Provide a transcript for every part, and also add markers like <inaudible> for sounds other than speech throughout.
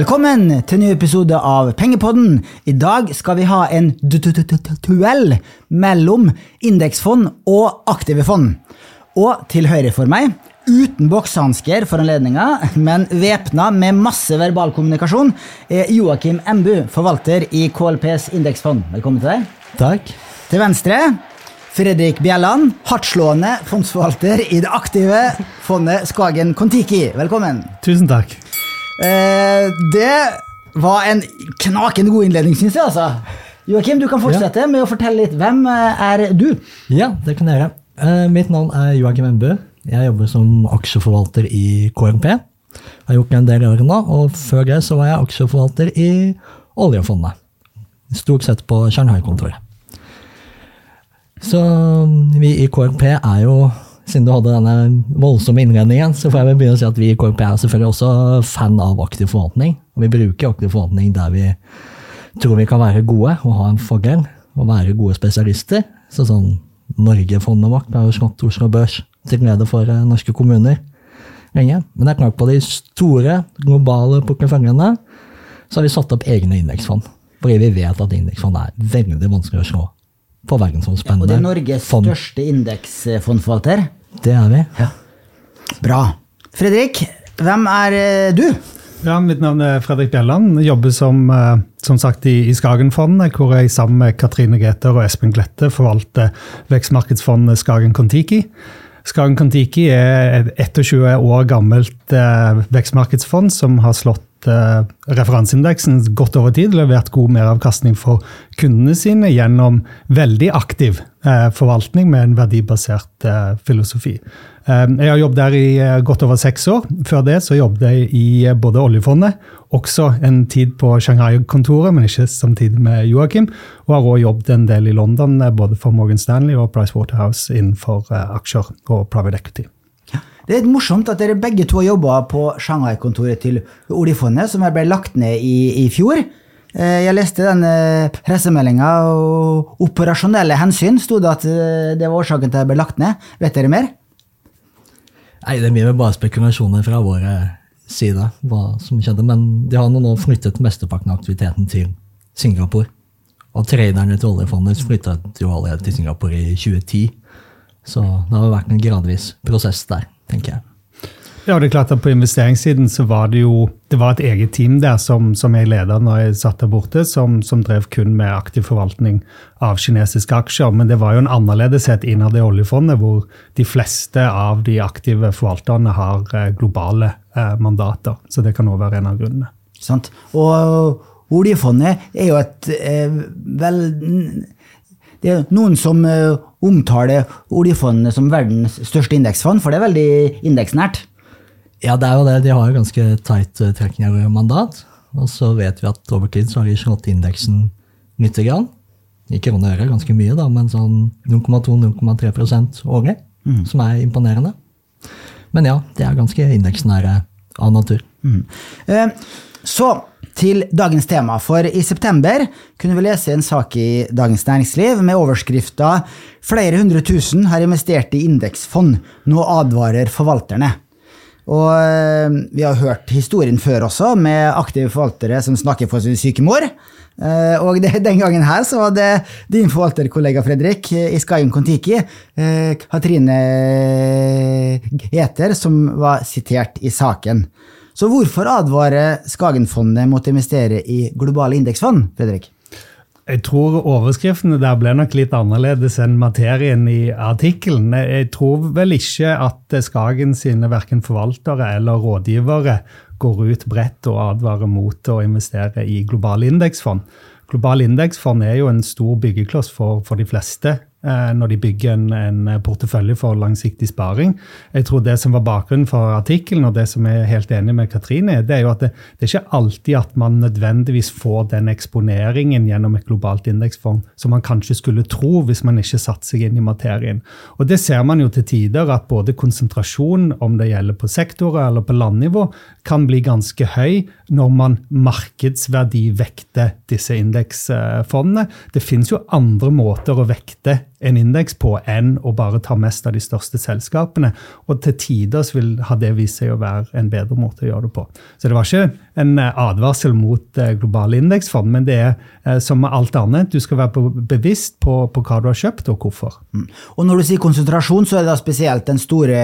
Velkommen til en ny episode av Pengepodden. I dag skal vi ha en duell mellom indeksfond og aktive fond. Og til høyre for meg, uten boksehansker for anledninga, men væpna med masse verbal kommunikasjon, er Joakim Embu, forvalter i KLPs indeksfond. Velkommen til deg. Takk. Til venstre Fredrik Bjelland, hardtslående fondsforvalter i det aktive fondet Skagen Kon-Tiki. Velkommen. Tusen takk. Eh, det var en knakende god innledning, syns jeg. altså. Joakim, du kan fortsette med å fortelle litt. Hvem eh, er du? Ja, det kan jeg gjøre. Eh, mitt navn er Joakim Embø. Jeg jobber som aksjeforvalter i KNP. Jeg har gjort det en del år nå, og før det så var jeg aksjeforvalter i oljefondet. Stort sett på Shanghai-kontoret. Så vi i KNP er jo siden du hadde denne voldsomme innledningen, så får jeg vel begynne å si at vi i KMP er selvfølgelig også fan av aktiv forvaltning. Og vi bruker aktiv forvaltning der vi tror vi kan være gode og ha en fordel. Og være gode spesialister. Så sånn Norge-fondet vårt har jo slått Oslo Børs til glede for eh, norske kommuner lenge. Men det er klart på de store, globale porteføljene så har vi satt opp egne indeksfond. Fordi vi vet at indeksfond er veldig vanskelig å slå på verdensomspennende Og det er Norges fond. største indeksfondforvalter. Det er vi. Ja. Bra. Fredrik, hvem er eh, du? Ja, Mitt navn er Fredrik Bjelland. Jeg Jobber som, eh, som sagt i, i Skagenfondet, hvor jeg sammen med Katrine Gæther og Espen Glette forvalter vekstmarkedsfondet Skagen Kon-Tiki. Skagen Kon-Tiki er et 21 år gammelt eh, vekstmarkedsfond som har slått referanseindeksen godt over tid, levert god meravkastning for kundene sine gjennom veldig aktiv eh, forvaltning med en verdibasert eh, filosofi. Eh, jeg har jobbet der i eh, godt over seks år. Før det så jobbet jeg i eh, både oljefondet, også en tid på Shanghai-kontoret, men ikke samtidig med Joakim, og har også jobbet en del i London, eh, både for Morgan Stanley og Pricewaterhouse innenfor eh, aksjer og private equity. Det er litt morsomt at dere begge to har jobba på Shanghai-kontoret til oljefondet, som ble lagt ned i, i fjor. Eh, Jeg leste den pressemeldinga, og operasjonelle hensyn sto det at eh, det var årsaken til at det ble lagt ned. Vet dere mer? Nei, det blir vel bare spekulasjoner fra vår side hva som skjedde. Men de har nå flyttet mesteparten av aktiviteten til Singapore. Og traderne til oljefondet flyttet jo allerede til Singapore i 2010. Så det har vært en gradvis prosess der, tenker jeg. Ja, det er klart at På investeringssiden så var det jo det var et eget team der som, som jeg leda når jeg satt der borte, som, som drev kun med aktiv forvaltning av kinesiske aksjer. Men det var jo en annerledeshet innad i oljefondet, hvor de fleste av de aktive forvalterne har eh, globale eh, mandater. Så det kan òg være en av grunnene. Sant? Og oljefondet er jo et eh, vel Det er noen som eh, omtaler oljefondet som verdens største indeksfond, for det er veldig indeksnært. Ja, det er jo det. De har jo ganske tight av trekningsmandat. Og så vet vi at over tid så har de slått indeksen lite grann. I kroner øre ganske mye, da, men sånn 0,2-0,3% årlig. Som er imponerende. Men ja, de er ganske indeksnære av natur. Eh, Så til dagens tema. For i september kunne vi lese en sak i Dagens Næringsliv med overskrifta 'Flere hundre tusen har investert i indeksfond. Nå advarer forvalterne'. Og eh, vi har hørt historien før også, med aktive forvaltere som snakker for sin syke mor. Eh, og det, den gangen her så var det din forvalterkollega Fredrik eh, i Skyen Kon-Tiki, eh, Katrine Heter, som var sitert i saken. Så hvorfor advarer Skagenfondet mot å investere i globale indeksfond, Fredrik? Jeg tror overskriftene der ble nok litt annerledes enn materien i artikkelen. Jeg tror vel ikke at Skagen sine verken forvaltere eller rådgivere går ut bredt og advarer mot å investere i globale indeksfond. Globale indeksfond er jo en stor byggekloss for, for de fleste når de bygger en, en portefølje for langsiktig sparing. Jeg tror Det som var bakgrunnen for artikkelen, og det som jeg er helt enig med Katrine det er jo at det, det er ikke alltid at man nødvendigvis får den eksponeringen gjennom et globalt indeksfond som man kanskje skulle tro hvis man ikke satte seg inn i materien. Og Det ser man jo til tider, at både konsentrasjon, om det gjelder på sektorer eller på landnivå, kan bli ganske høy når man markedsverdivekter disse indeksfondene. Det finnes jo andre måter å vekte en indeks på enn å bare ta mest av de største selskapene. Og til tider vil ha det vist seg å være en bedre måte å gjøre det på. Så det var ikke en eh, advarsel mot eh, globale indeksfond, men det er eh, som med alt annet, du skal være bevisst på, på, hva du har kjøpt og hvorfor. Mm. Og når du sier konsentrasjon, så er det da spesielt den store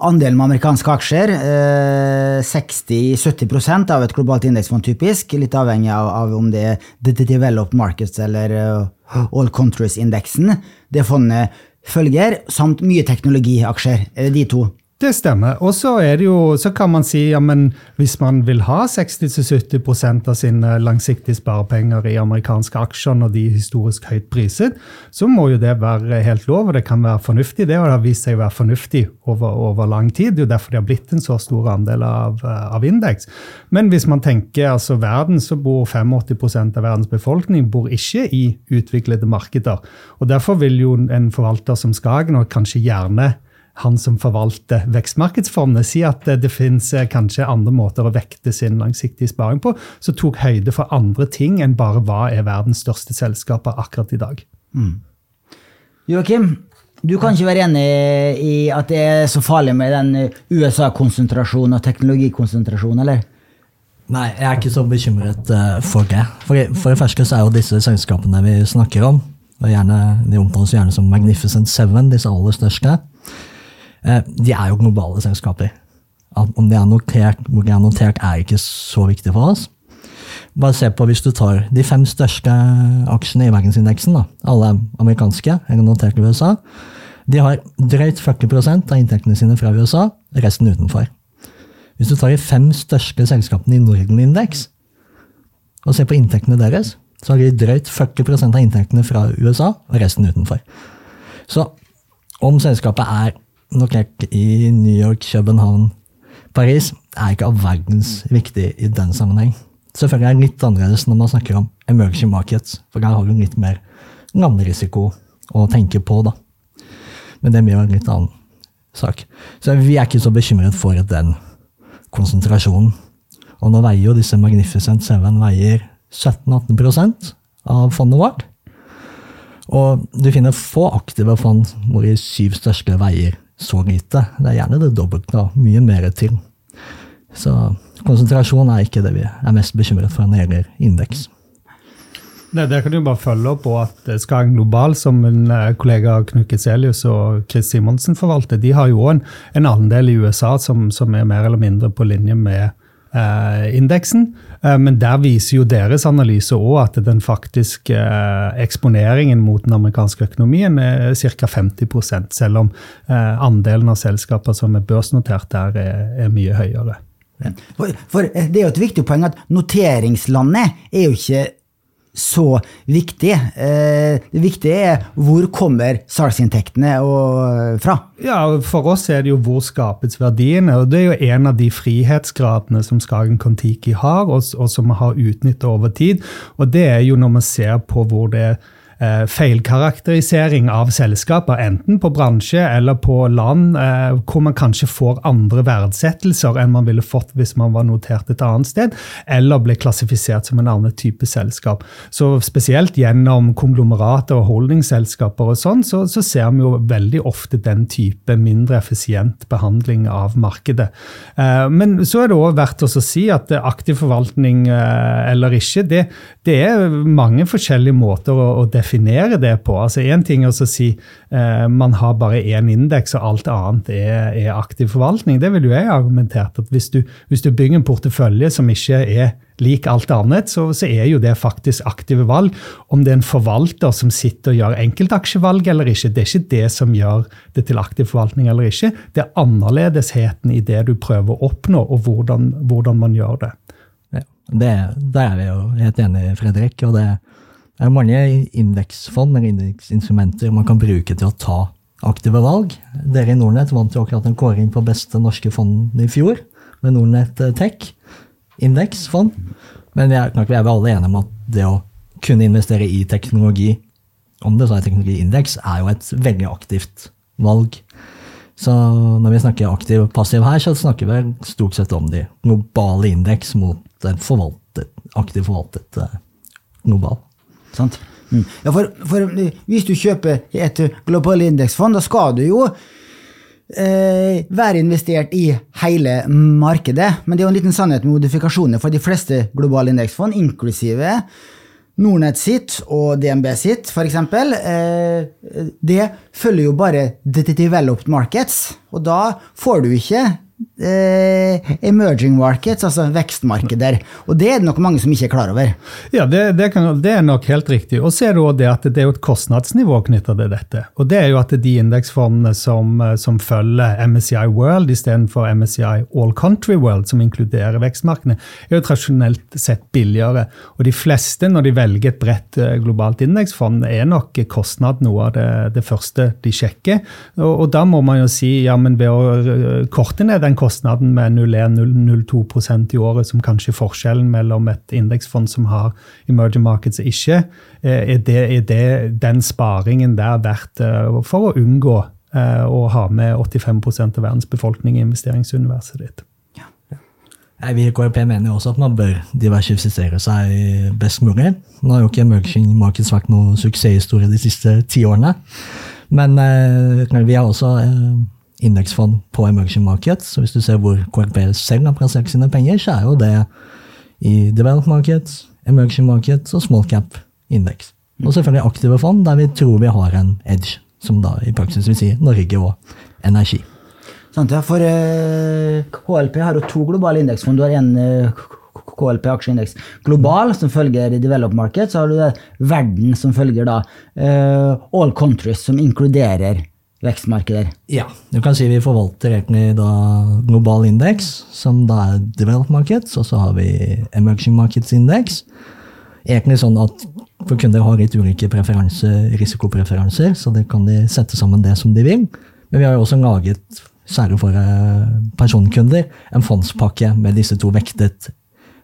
andelen med amerikanske aksjer. Eh, 60-70% av et globalt indeksfond, typisk. Litt avhengig av, av, om det er The Developed Markets eller uh, All Countries-indeksen. Det fondet følger, samt mye teknologiaksjer. Er det de to? Det stemmer. Og så, så kan man si ja, men hvis man vil ha 60-70% av sine langsiktige sparepenger i amerikanske aksjer når de er historisk høyt priset, så må jo det være helt lov, og det kan være fornuftig. Det det har vist seg å være fornuftig over, over, lang tid. Det er jo derfor de har blitt en så stor andel av, av indeks. Men hvis man tenker altså verden, så bor 85% av verdens befolkning bor ikke i utviklede markeder. Og Derfor vil jo en forvalter som Skagen, og kanskje gjerne han som forvalter vekstmarkedsfondet, si at det finnes eh, kanskje andre måter å vekte sin langsiktige sparing på, som tok høyde for andre ting enn bare hva er verdens største selskaper akkurat i dag. Mm. Joakim, du kan ikke være enig i at det er så farlig med den USA-konsentrasjonen og teknologikonsentrasjonen, eller? Nei, jeg er ikke så bekymret uh, for det. For, for, det første så er jo disse selskapene vi snakker om, og gjerne, de omtales gjerne som Magnificent Seven, disse aller største, Eh, de er jo globale selskaper. Om de er notert, hvor de er notert, er ikke så viktig for oss. Bare se på hvis du tar de fem største aksjene i verdensindeksen, da. alle er amerikanske eller notert i USA. De har drøyt 40% av inntektene sine fra USA, resten utenfor. Hvis du tar de fem største selskapene i Norden-indeks og ser på inntektene deres, så har de drøyt 40% av inntektene fra USA og resten utenfor. Så om selskapet er notert i New York, København, Paris, er ikke all verdens viktig i den sammenheng. Selvfølgelig er det litt annerledes når man snakker om emerging markets, for der har du litt mer landrisiko å tenke på, da. Men det er mye en litt annen sak. Så vi er ikke så bekymret for den konsentrasjonen. Og nå veier jo disse Magnificent Seven veier 17-18% av fondet vårt. Og du finner få aktive fond hvor de syv største veier så lite. Det er gjerne det dobbelte, og Mye mer til. Så konsentrasjon er ikke det vi er mest bekymret for når det gjelder indeks. Det, det kan du bare følge opp på at Skagen Global, som min eh, kollega Knut Giselius og Chris Simonsen forvalter, de har jo en, en andel i USA som, som, er mer eller mindre på linje med eh, indeksen. Eh, men der viser jo deres analyse òg at den faktiske eh, eksponeringen mot den amerikanske økonomien er ca. 50 selv om eh, andelen av selskaper som er børsnotert der, er, er mye høyere. For, for, Det er jo et viktig poeng at noteringslandet er jo ikke så viktig. Eh, det viktige er hvor kommer salgsinntektene fra? Ja, For oss er det jo hvor skapes verdiene. og Det er jo en av de frihetsgradene som Skagen Kon-Tiki har, og, og som vi har utnyttet over tid. Og det er jo når vi ser på hvor det er eh, feilkarakterisering av selskaper, enten på bransje eller på land, eh, hvor man kanskje får andre verdsettelser enn man ville fått hvis man var notert et annet sted, eller ble klassifisert som en annen type selskap. Så Spesielt gjennom konglomerater og holdingselskaper og sånn, så, så, ser vi jo veldig ofte den type mindre effisient behandling av markedet. Eh, men så er det òg verdt å si at aktiv forvaltning eh, eller ikke, det, det, er mange forskjellige måter å, å definere definere det på. Altså Én ting er å si eh, man har bare én indeks, og alt annet er, er, aktiv forvaltning. Det vil jo jeg argumentert at hvis du, hvis du bygger en portefølje som ikke er lik alt annet, så, så, er jo det faktisk aktive valg. Om det er en forvalter som sitter og gjør enkeltaksjevalg eller ikke, det er ikke det som gjør det til aktiv forvaltning eller ikke. Det er annerledesheten i det du prøver å oppnå, og hvordan, hvordan man gjør det. Ja, det er vi jo helt enige, Fredrik. og det det er mange indeksfond eller indeksinstrumenter man kan bruke til å ta aktive valg. Dere i Nordnett vant jo akkurat en kåring på beste norske fond i fjor, med Nordnett eh, Tech indeksfond. Men er, nok, vi er alle enige om at det å kunne investere i teknologi, om det så er teknologiindeks, er jo et veldig aktivt valg. Så når vi snakker aktiv og passiv her, så snakker vi stort sett om de globale indeks mot en forvaltet, aktiv forvaltet eh, global. Sant? Mm. Ja, for, for hvis du kjøper et global indeksfond, da skal du jo eh, være investert i hele markedet. Men det er jo en liten sannhet med modifikasjoner for de fleste globale indeksfond, inklusive Nordnett sitt og DNB sitt, f.eks., eh, det følger jo bare developed markets. Og da får du ikke eh, emerging markets, altså vekstmarkeder. Og det er det nok mange som ikke er klar over. Ja, det, det, kan, det er nok helt riktig. Og så er det at det er et kostnadsnivå knytta til dette. Og det er jo at de indeksfondene som, som følger MSCI World istedenfor MSCI All Country World, som inkluderer vekstmarkedene, er jo tradisjonelt sett billigere. Og de fleste, når de velger et bredt eh, globalt indeksfond, er nok kostnad noe av det, det første de sjekker. Og, og da må man jo si ja, men ved å eh, korte ned den kostnaden med 0,1-0,02% i året, som kanskje er forskjellen mellom et indeksfond som har emerging markets og ikke, eh, er, det, er det, den sparingen der verdt eh, for å unngå eh, å ha med 85% av verdens befolkning i investeringsuniverset ditt? Jeg vil KrP mener også at man bør diversifisere seg best mulig. Nå har jo ikke emerging markets vært noen suksesshistorie de siste ti årene. Men vi har også indeksfond på emerging markets. Så hvis du ser hvor KRP selv har plassert sine penger, så er jo det i developed markets, emerging markets og small cap indeks. Og selvfølgelig aktive fond, der vi tror vi har en edge, som da i praksis vil si Norge og energi. Sant, ja, for uh, KLP har jo to globale indeksfond. Du har en uh, KLP aksjeindeks global, som følger developed market. Så har du det verden, som følger da all countries, som inkluderer vekstmarkeder? Ja, du kan si vi forvalter egentlig da global indeks, som da er developed markets, og så har vi emerging markets index. Egentlig sånn at for kunder har litt ulike risikopreferanser, så det kan de sette sammen det som de vil. Men vi har jo også laget, særlig for eh, personkunder, en fondspakke med disse to vektet,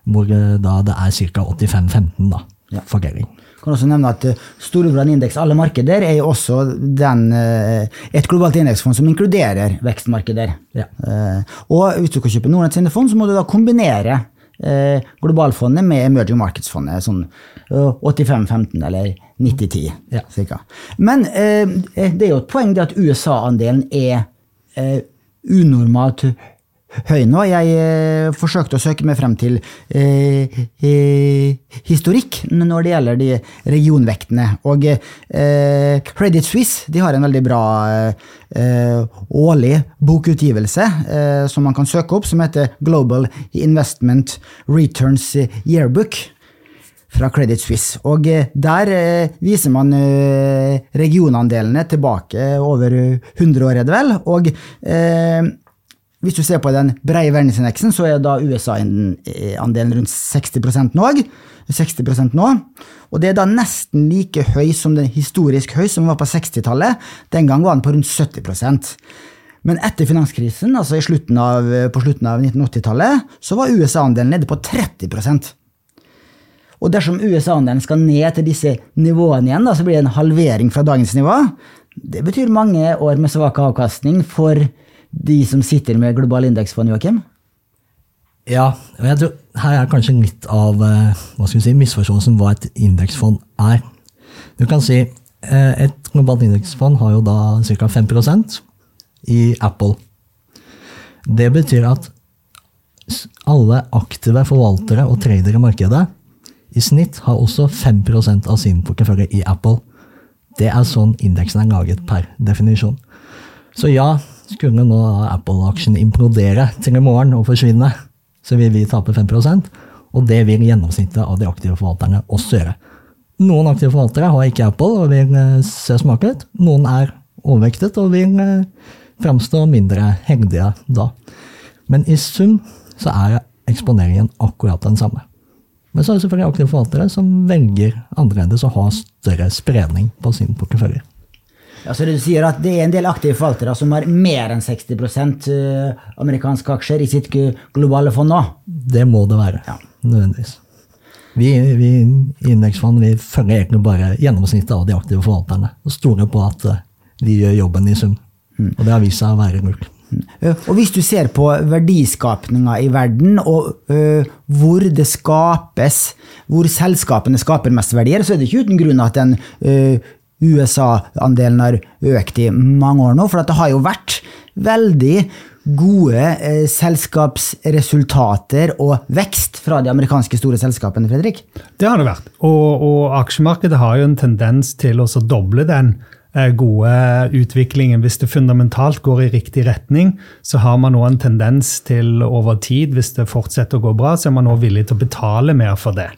hvor eh, da det er ca. 85-15 da, fordeling kan også nevne at eh, Storebrand indeks alle markeder er jo også den, eh, et globalt indeksfond som inkluderer vekstmarkeder. Ja. Eh, og hvis du kan kjøpe Nordnett sine fond, så må du da kombinere globalfondet med emerging markets-fondet. Sånn 85-15 eller 90-10 ja. cirka. Men det er jo et poeng det at USA-andelen er unormalt høy nå. Jeg eh, forsøkte å søke meg frem til eh, eh, historikk når det gjelder de regionvektene. Og eh, Credit Suisse de har en veldig bra eh, årlig bokutgivelse eh, som man kan søke opp, som heter Global Investment Returns Yearbook fra Credit Suisse. Og der viser man regionandelene tilbake over 100 år, er det vel. Og hvis du ser på den brede verdensindeksen, så er da USA-andelen rundt 60% nå. 60% nå. Og det er da nesten like høy som den historisk høy som var på 60-tallet. Den gang var den på rundt 70% Men etter finanskrisen, altså slutten av, på slutten av 1980-tallet, så var USA-andelen nede på 30% og dersom USA-andelen skal ned til disse nivåene igjen, da, så blir det en halvering fra dagens nivå. Det betyr mange år med svak avkastning for de som sitter med global indeksfond, Joakim? Ja, og jeg tror her er kanskje litt av eh, hva skal vi si, misforståelsen hva et indeksfond er. Du kan si eh, et globalt indeksfond har jo da ca. 5% i Apple. Det betyr at alle aktive forvaltere og tradere i markedet i snitt har også 5% av sin portefølje i Apple. Det er sånn indeksen er laget per definisjon. Så ja, skulle nå Apple-aksjen implodere til i morgen og forsvinne, så vil vi tape 5% og det vil gjennomsnittet av de aktive forvalterne også gjøre. Noen aktive forvaltere har ikke Apple og vil eh, se smake ut. Noen er overvektet og vil eh, framstå mindre heldige da. Men i sum så er eksponeringen akkurat den samme. Men så er det selvfølgelig aktive forvaltere som velger annerledes og har større spredning på sin portefølje. Altså du sier at det er en del aktive forvaltere som har mer enn 60 eh, amerikanske aksjer i sitt globale fond nå? Det må det være. Ja. Nødvendigvis. Vi, vi i indeksfond vi følger egentlig bare gjennomsnittet av de aktive forvalterne og stoler på at de eh, gjør jobben i sum. Mm. Og det har vist seg å være lurt. Eh, Og hvis du ser på verdiskapninga i verden, og ø, hvor det skapes, hvor selskapene skaper mest verdier, så er det ikke uten grunn at den ø, USA-andelen har økt i mange år nå. For det har jo vært veldig gode eh, selskapsresultater og vekst fra de amerikanske store selskapene, Fredrik. Det har det vært. Og, og aksjemarkedet har jo en tendens til å doble den eh, gode utviklingen. Hvis det fundamentalt går i riktig retning, så har man nå en tendens til over tid, hvis det fortsetter å gå bra, så er man nå villig til å betale mer for det.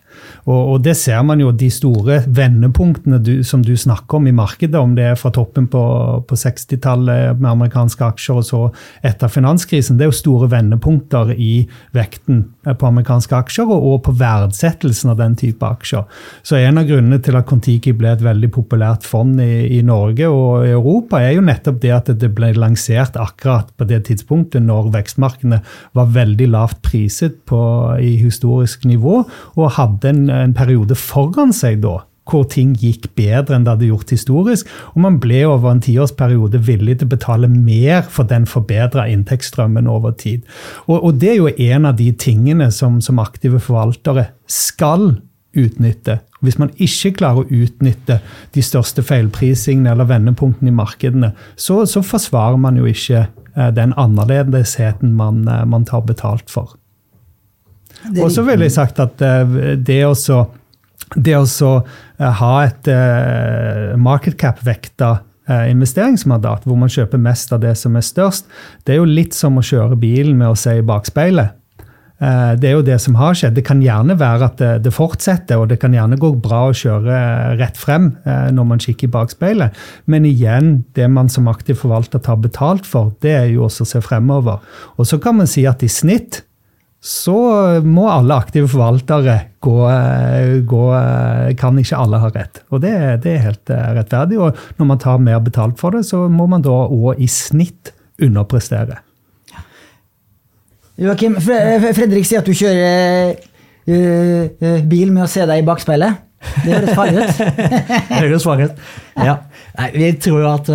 Og, og det ser man jo, de store vendepunktene du, som du snakker om i markedet, om det er fra toppen på, på 60-tallet med amerikanske aksjer og så etter finanskrisen, det er jo store vendepunkter i vekten på amerikanske aksjer og, og på verdsettelsen av den type aksjer. Så en av grunnene til at Kon-Tiki ble et veldig populært fond i, i Norge og i Europa, er jo nettopp det at det ble lansert akkurat på det tidspunktet når vekstmarkedene var veldig lavt priset på, i historisk nivå, og hadde en, en periode foran seg da hvor ting gikk bedre enn det hadde gjort historisk. Og man ble over en tiårsperiode villig til å betale mer for den forbedra inntektsstrømmen over tid. Og, og, det er jo en av de tingene som, som aktive forvaltere skal utnytte. Hvis man ikke klarer å utnytte de største feilprisingene eller vendepunktene i markedene, så, så forsvarer man jo ikke eh, den annerledesheten man, eh, man tar betalt for. Og så ville jeg sagt at eh, det å det å ha et market cap-vekta investeringsmandat, hvor man kjøper mest av det som er størst, det er jo litt som å kjøre bilen med å se i bakspeilet. Det er jo det som har skjedd. Det kan gjerne være at det, fortsetter, og det kan gjerne gå bra å kjøre rett frem når man kikker i bakspeilet. Men igjen, det man som aktiv forvalter tar betalt for, det er jo også å se fremover. Og så kan man si at i snitt så må alle aktive forvaltere gå, gå Kan ikke alle ha rett. Og det, det, er helt rettferdig. Og når man tar mer betalt for det, så må man da òg i snitt underprestere. Joakim, Fredrik sier at du kjører uh, bil med å se deg i bakspeilet. Det høres farlig ut. <laughs> det høres farlig ut. Ja. Nei, vi tror jo at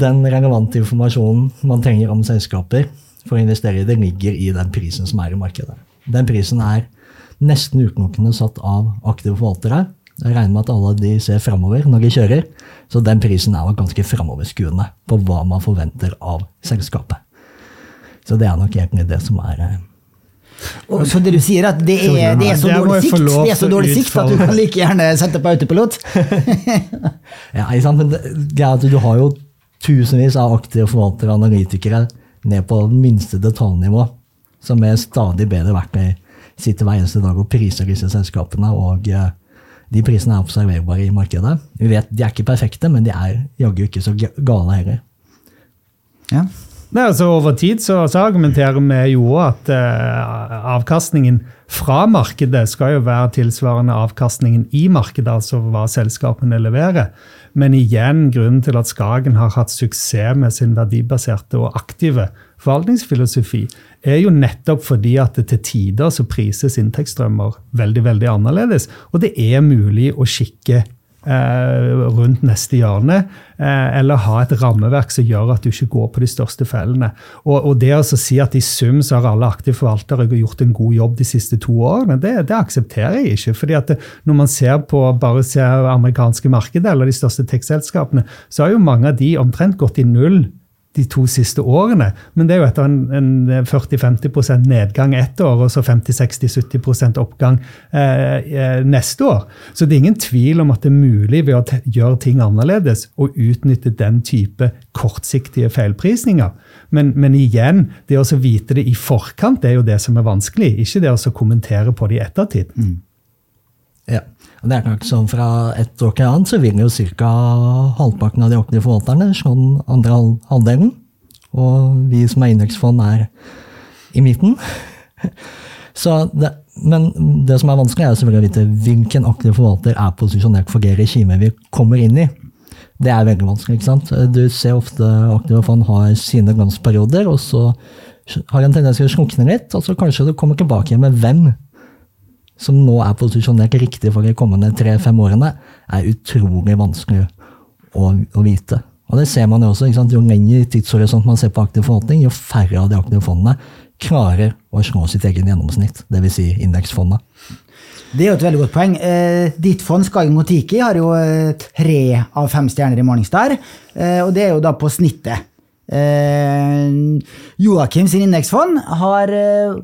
den relevante informasjonen man trenger om selskaper for å investere i det, ligger i den prisen som er i markedet. Den prisen er nesten utelukkende satt av aktive forvaltere. Jeg regner med at alle de ser framover når de kjører, så den prisen er ganske framoverskuende på hva man forventer av selskapet. Så det er nok egentlig det som er eh, og så det du sier, at det er, det er så dårlig sikt det er så dårlig sikt at du kan like gjerne sette på autopilot? <laughs> ja, ikke sant, men det, det er at du har jo tusenvis av aktive forvaltere og analytikere ned på minste detaljnivå, som er stadig bedre verktøy sitter hver eneste dag og priser disse selskapene. og eh, de prisene er observerbare i markedet. Vi vet De er ikke perfekte, men de er jaggu ikke så gale heller. Ja. Nei, altså Over tid så, så argumenterer vi jo at eh, avkastningen fra markedet skal jo være tilsvarende avkastningen i markedet, altså hva selskapene leverer. Men igjen, grunnen til at Skagen har hatt suksess med sin verdibaserte og aktive forvaltningsfilosofi, er jo nettopp fordi at det til tider så prises inntektsstrømmer veldig veldig annerledes. Og det er mulig å skikke rundt neste hjørne, eh, eller ha et rammeverk som gjør at du ikke går på de største fellene. Og, og det å si at i sum så har alle aktive forvaltere gjort en god jobb de siste to årene, det, det aksepterer jeg ikke. fordi at det, Når man ser på bare ser amerikanske markedet eller de største tech-selskapene, så har jo mange av de omtrent gått i null de to siste årene. Men det er jo etter en, en 40-50% nedgang ett år, og så 50-60-70 oppgang eh, eh, neste år. Så det er ingen tvil om at det er mulig ved å gjøre ting annerledes å utnytte den type kortsiktige feilprisninger. Men, men igjen, det å vite det i forkant det er jo det som er vanskelig, ikke det å kommentere på det i ettertid. Mm. Det er nok sånn Fra et år til annet så vil jo ca. halvparten av de aktive forvalterne slå den andre halvdelen. Og vi som er indeksfond, er i midten. <laughs> Det, men det som er vanskelig, er selvfølgelig å vite hvilken aktiv forvalter er posisjonert for det regimet vi kommer inn i. Det er veldig vanskelig. ikke sant? Du ser ofte aktive fond har sine glansperioder, og så har en tendens til å slukne litt, og så kanskje du kommer tilbake igjen med hvem som nå er posisjonert riktig for de kommende tre-fem årene, er utrolig vanskelig å, å, vite. Og det ser man jo også. ikke sant? Jo lengre tidshorisont man ser på aktiv forvaltning, jo færre av de aktive fondene klarer å slå sitt eget gjennomsnitt, dvs. Si indeksfondet. Det er jo et veldig godt poeng. Eh, ditt fond, Skagen Motiki, har jo eh, tre av fem stjerner i Morningstar, eh, og det er jo da på snittet. Eh, Joakim sin indeksfond har eh,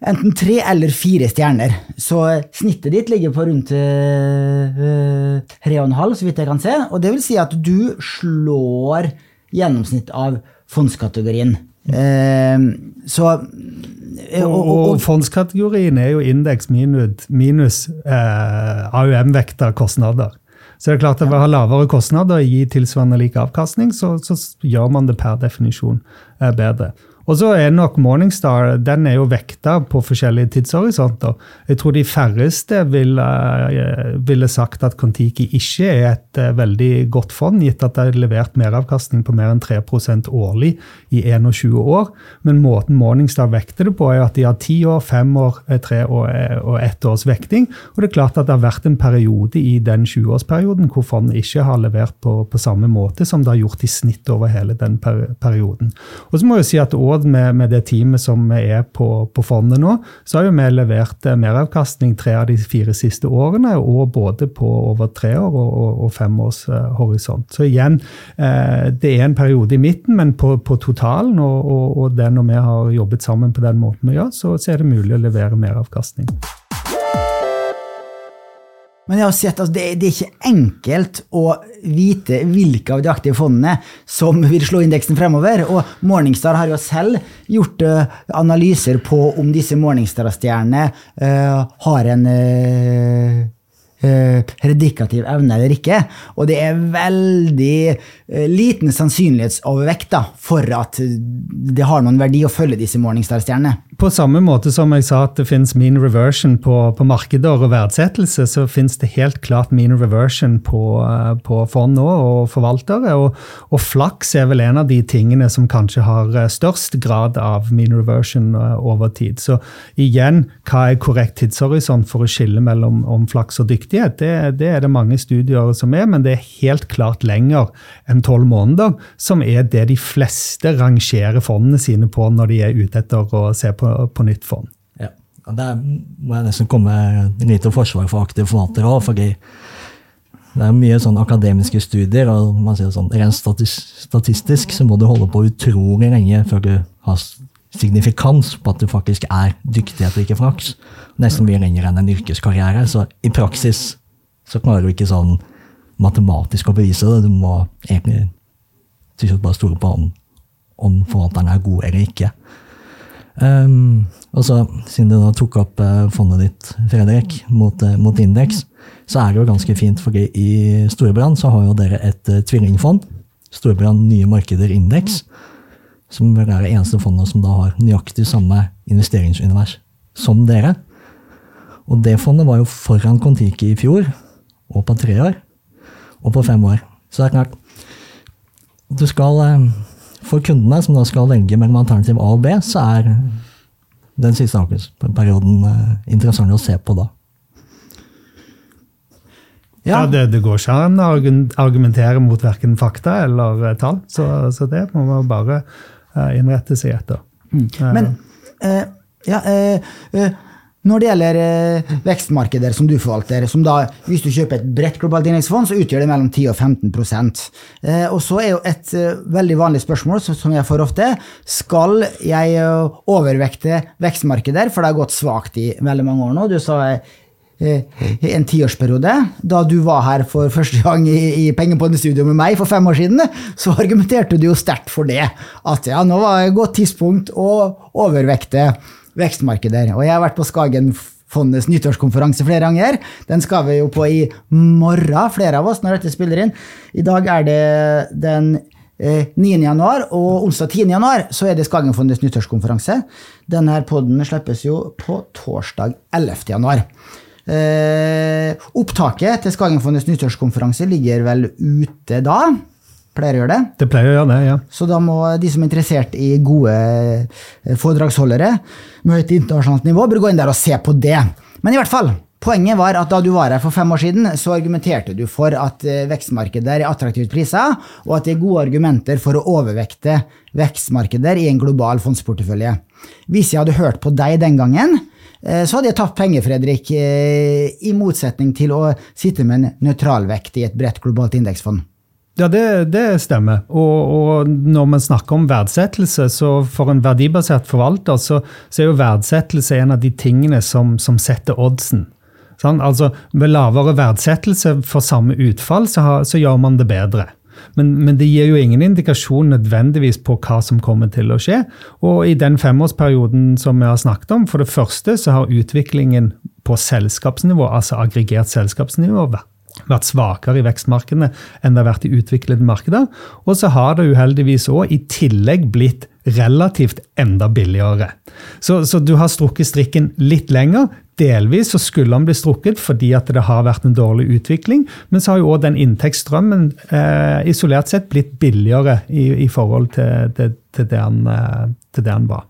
enten tre eller fire stjerner. Så snittet ditt ligger på rundt eh, tre og en halv, så vidt jeg kan se. Og det vil si at du slår gjennomsnitt av fondskategorien. Eh, så og, og, og, fondskategorien er jo indeks minus, minus eh, AUM-vekta kostnader. Så det er klart at Ved å ha lavere kostnader og gi tilsvarende lik avkastning, så, så gjør man det per definisjon eh, bedre. Og så er nok Morningstar den er jo vekta på forskjellige tidshorisonter. Jeg tror de færreste ville, eh, ville sagt at Kon-Tiki ikke er et uh, veldig godt fond, gitt at det har levert meravkastning på mer enn 3% årlig i 21 år. Men måten Morningstar vekter det på, er at de har 10 år, 5 år, 3 år og 1 års vekting. Og det er klart at det har vært en periode i den 20-årsperioden hvor fondet ikke har levert på, på, samme måte som det har gjort i snitt over hele den per perioden. Og så må jeg si at år med, med, det teamet som er på, på, fondet nå, så har jo vi levert eh, meravkastning tre av de fire siste årene, og både på over tre år og, og, og fem års uh, horisont. Så igjen, uh, det er en periode i midten, men på, på totalen og, og, og det når vi har jobbet sammen på den måten vi gjør, så, så er det mulig å levere meravkastning. Men jeg har sett at altså, det, det, er ikke enkelt å vite hvilke av de aktive fondene som vil slå indeksen fremover. Og Morningstar har jo selv gjort uh, analyser på om disse Morningstar-stjernene uh, har en uh, predikativ evne eller ikke. Og det er veldig liten sannsynlighetsovervekt da, for at det har noen verdi å følge disse Morningstar-stjernene på samme måte som jeg sa at det finnes mean reversion på, på markeder og verdsettelse, så finnes det helt klart mean reversion på, eh, på fond og forvaltere. Og, og, flaks er vel en av de tingene som kanskje har eh, størst grad av mean reversion eh, over tid. Så igjen, hva er korrekt tidshorisont for å skille mellom flaks og dyktighet? Det, det, er det mange studier som er, men det er helt klart lenger enn tolv måneder, som er det de fleste rangerer fondene sine på når de er ute etter å se på på, nytt fond. Ja. Der må jeg nesten komme litt til forsvar for aktive forvaltere òg. fordi det er mye sånn akademiske studier, og man sier sånn, rent statistisk så må du holde på utrolig lenge før du har signifikans på at du faktisk er dyktighet og ikke flaks. Nesten mye lenger enn en yrkeskarriere. Så i praksis så klarer du ikke sånn matematisk å bevise det. Du må egentlig til slutt bare stole på om, om forvalteren er god eller ikke. Um, og så, Siden du da tok opp uh, fondet ditt, Fredrik, mot, uh, mot, indeks, så er det jo ganske fint, for i Storebrand så har jo dere et uh, tvillingfond. Storebrand Nye Markeder Indeks. Som vel er det eneste fondet som da har nøyaktig samme investeringsunivers som dere. Og det fondet var jo foran Kon-Tiki i fjor, og på tre år, og på fem år. Så det er klart Du skal for kundene, som da skal velge mellom alternativ A og B, så er den siste perioden eh, interessant å se på da. Ja, ja det, det, går ikke an å argumentere mot verken fakta eller uh, tall, så, så, det må man bare innrette seg etter. Mm. Men eh, ja, når det gjelder eh, vekstmarkeder som du forvalter, som da, hvis du kjøper et bredt globalt indeksfond, så utgjør det mellom 10 og 15 eh, Og så er jo et eh, veldig vanlig spørsmål som jeg får ofte, skal jeg eh, overvekte vekstmarkeder, for det har gått svakt i veldig mange år nå. Du sa eh, en tiårsperiode. Da du var her for første gang i, i Pengepondestudio med meg for fem år siden, så argumenterte du jo sterkt for det. At ja, nå var det et godt tidspunkt å overvekte vekstmarkeder. Og jeg har vært på Skagenfondets nyttårskonferanse flere ganger. Den skal vi jo på i morgen, flere av oss, når dette spiller inn. I dag er det den 9. Eh, januar, og onsdag 10. januar så er det Skagenfondets nyttårskonferanse. Denne poden slippes jo på torsdag 11. januar. Eh, opptaket til Skagenfondets nyttårskonferanse ligger vel ute da? Pleier å gjøre det? Det pleier å gjøre det, ja. Så da må de som er interessert i gode eh, foredragsholdere med høyt internasjonalt nivå, bør gå inn der og se på det. Men i hvert fall, Poenget var at da du var her for fem år siden, så argumenterte du for at eh, vekstmarkeder er attraktivt priser, og at det er gode argumenter for å overvekte vekstmarkeder i en global fondsportefølje. Hvis jeg hadde hørt på deg den gangen, så hadde jeg tapt penger, Fredrik, eh, i motsetning til å sitte med en nøytral vekt i et bredt globalt indeksfond. Ja, det, det stemmer. Og, og, når man snakker om verdsettelse, så for en verdibasert forvalter, så, så er jo verdsettelse en av de tingene som, som setter oddsen. Sånn? Altså, Ved lavere verdsettelse for samme utfall, så, har, så gjør man det bedre. Men, men, det gir jo ingen indikasjon nødvendigvis på hva som kommer til å skje. Og i den femårsperioden som vi har snakket om, for det første så har utviklingen på selskapsnivå, altså aggregert selskapsnivå, vært svakere i vekstmarkedene enn det har vært i utviklede markeder. Og så har det uheldigvis òg i tillegg blitt relativt enda billigere. Så, så, du har strukket strikken litt lenger. Delvis så skulle den bli strukket fordi at det har vært en dårlig utvikling, men så har jo òg den inntektsstrømmen eh, isolert sett blitt billigere i, i forhold til, til, til, det han, eh, han var.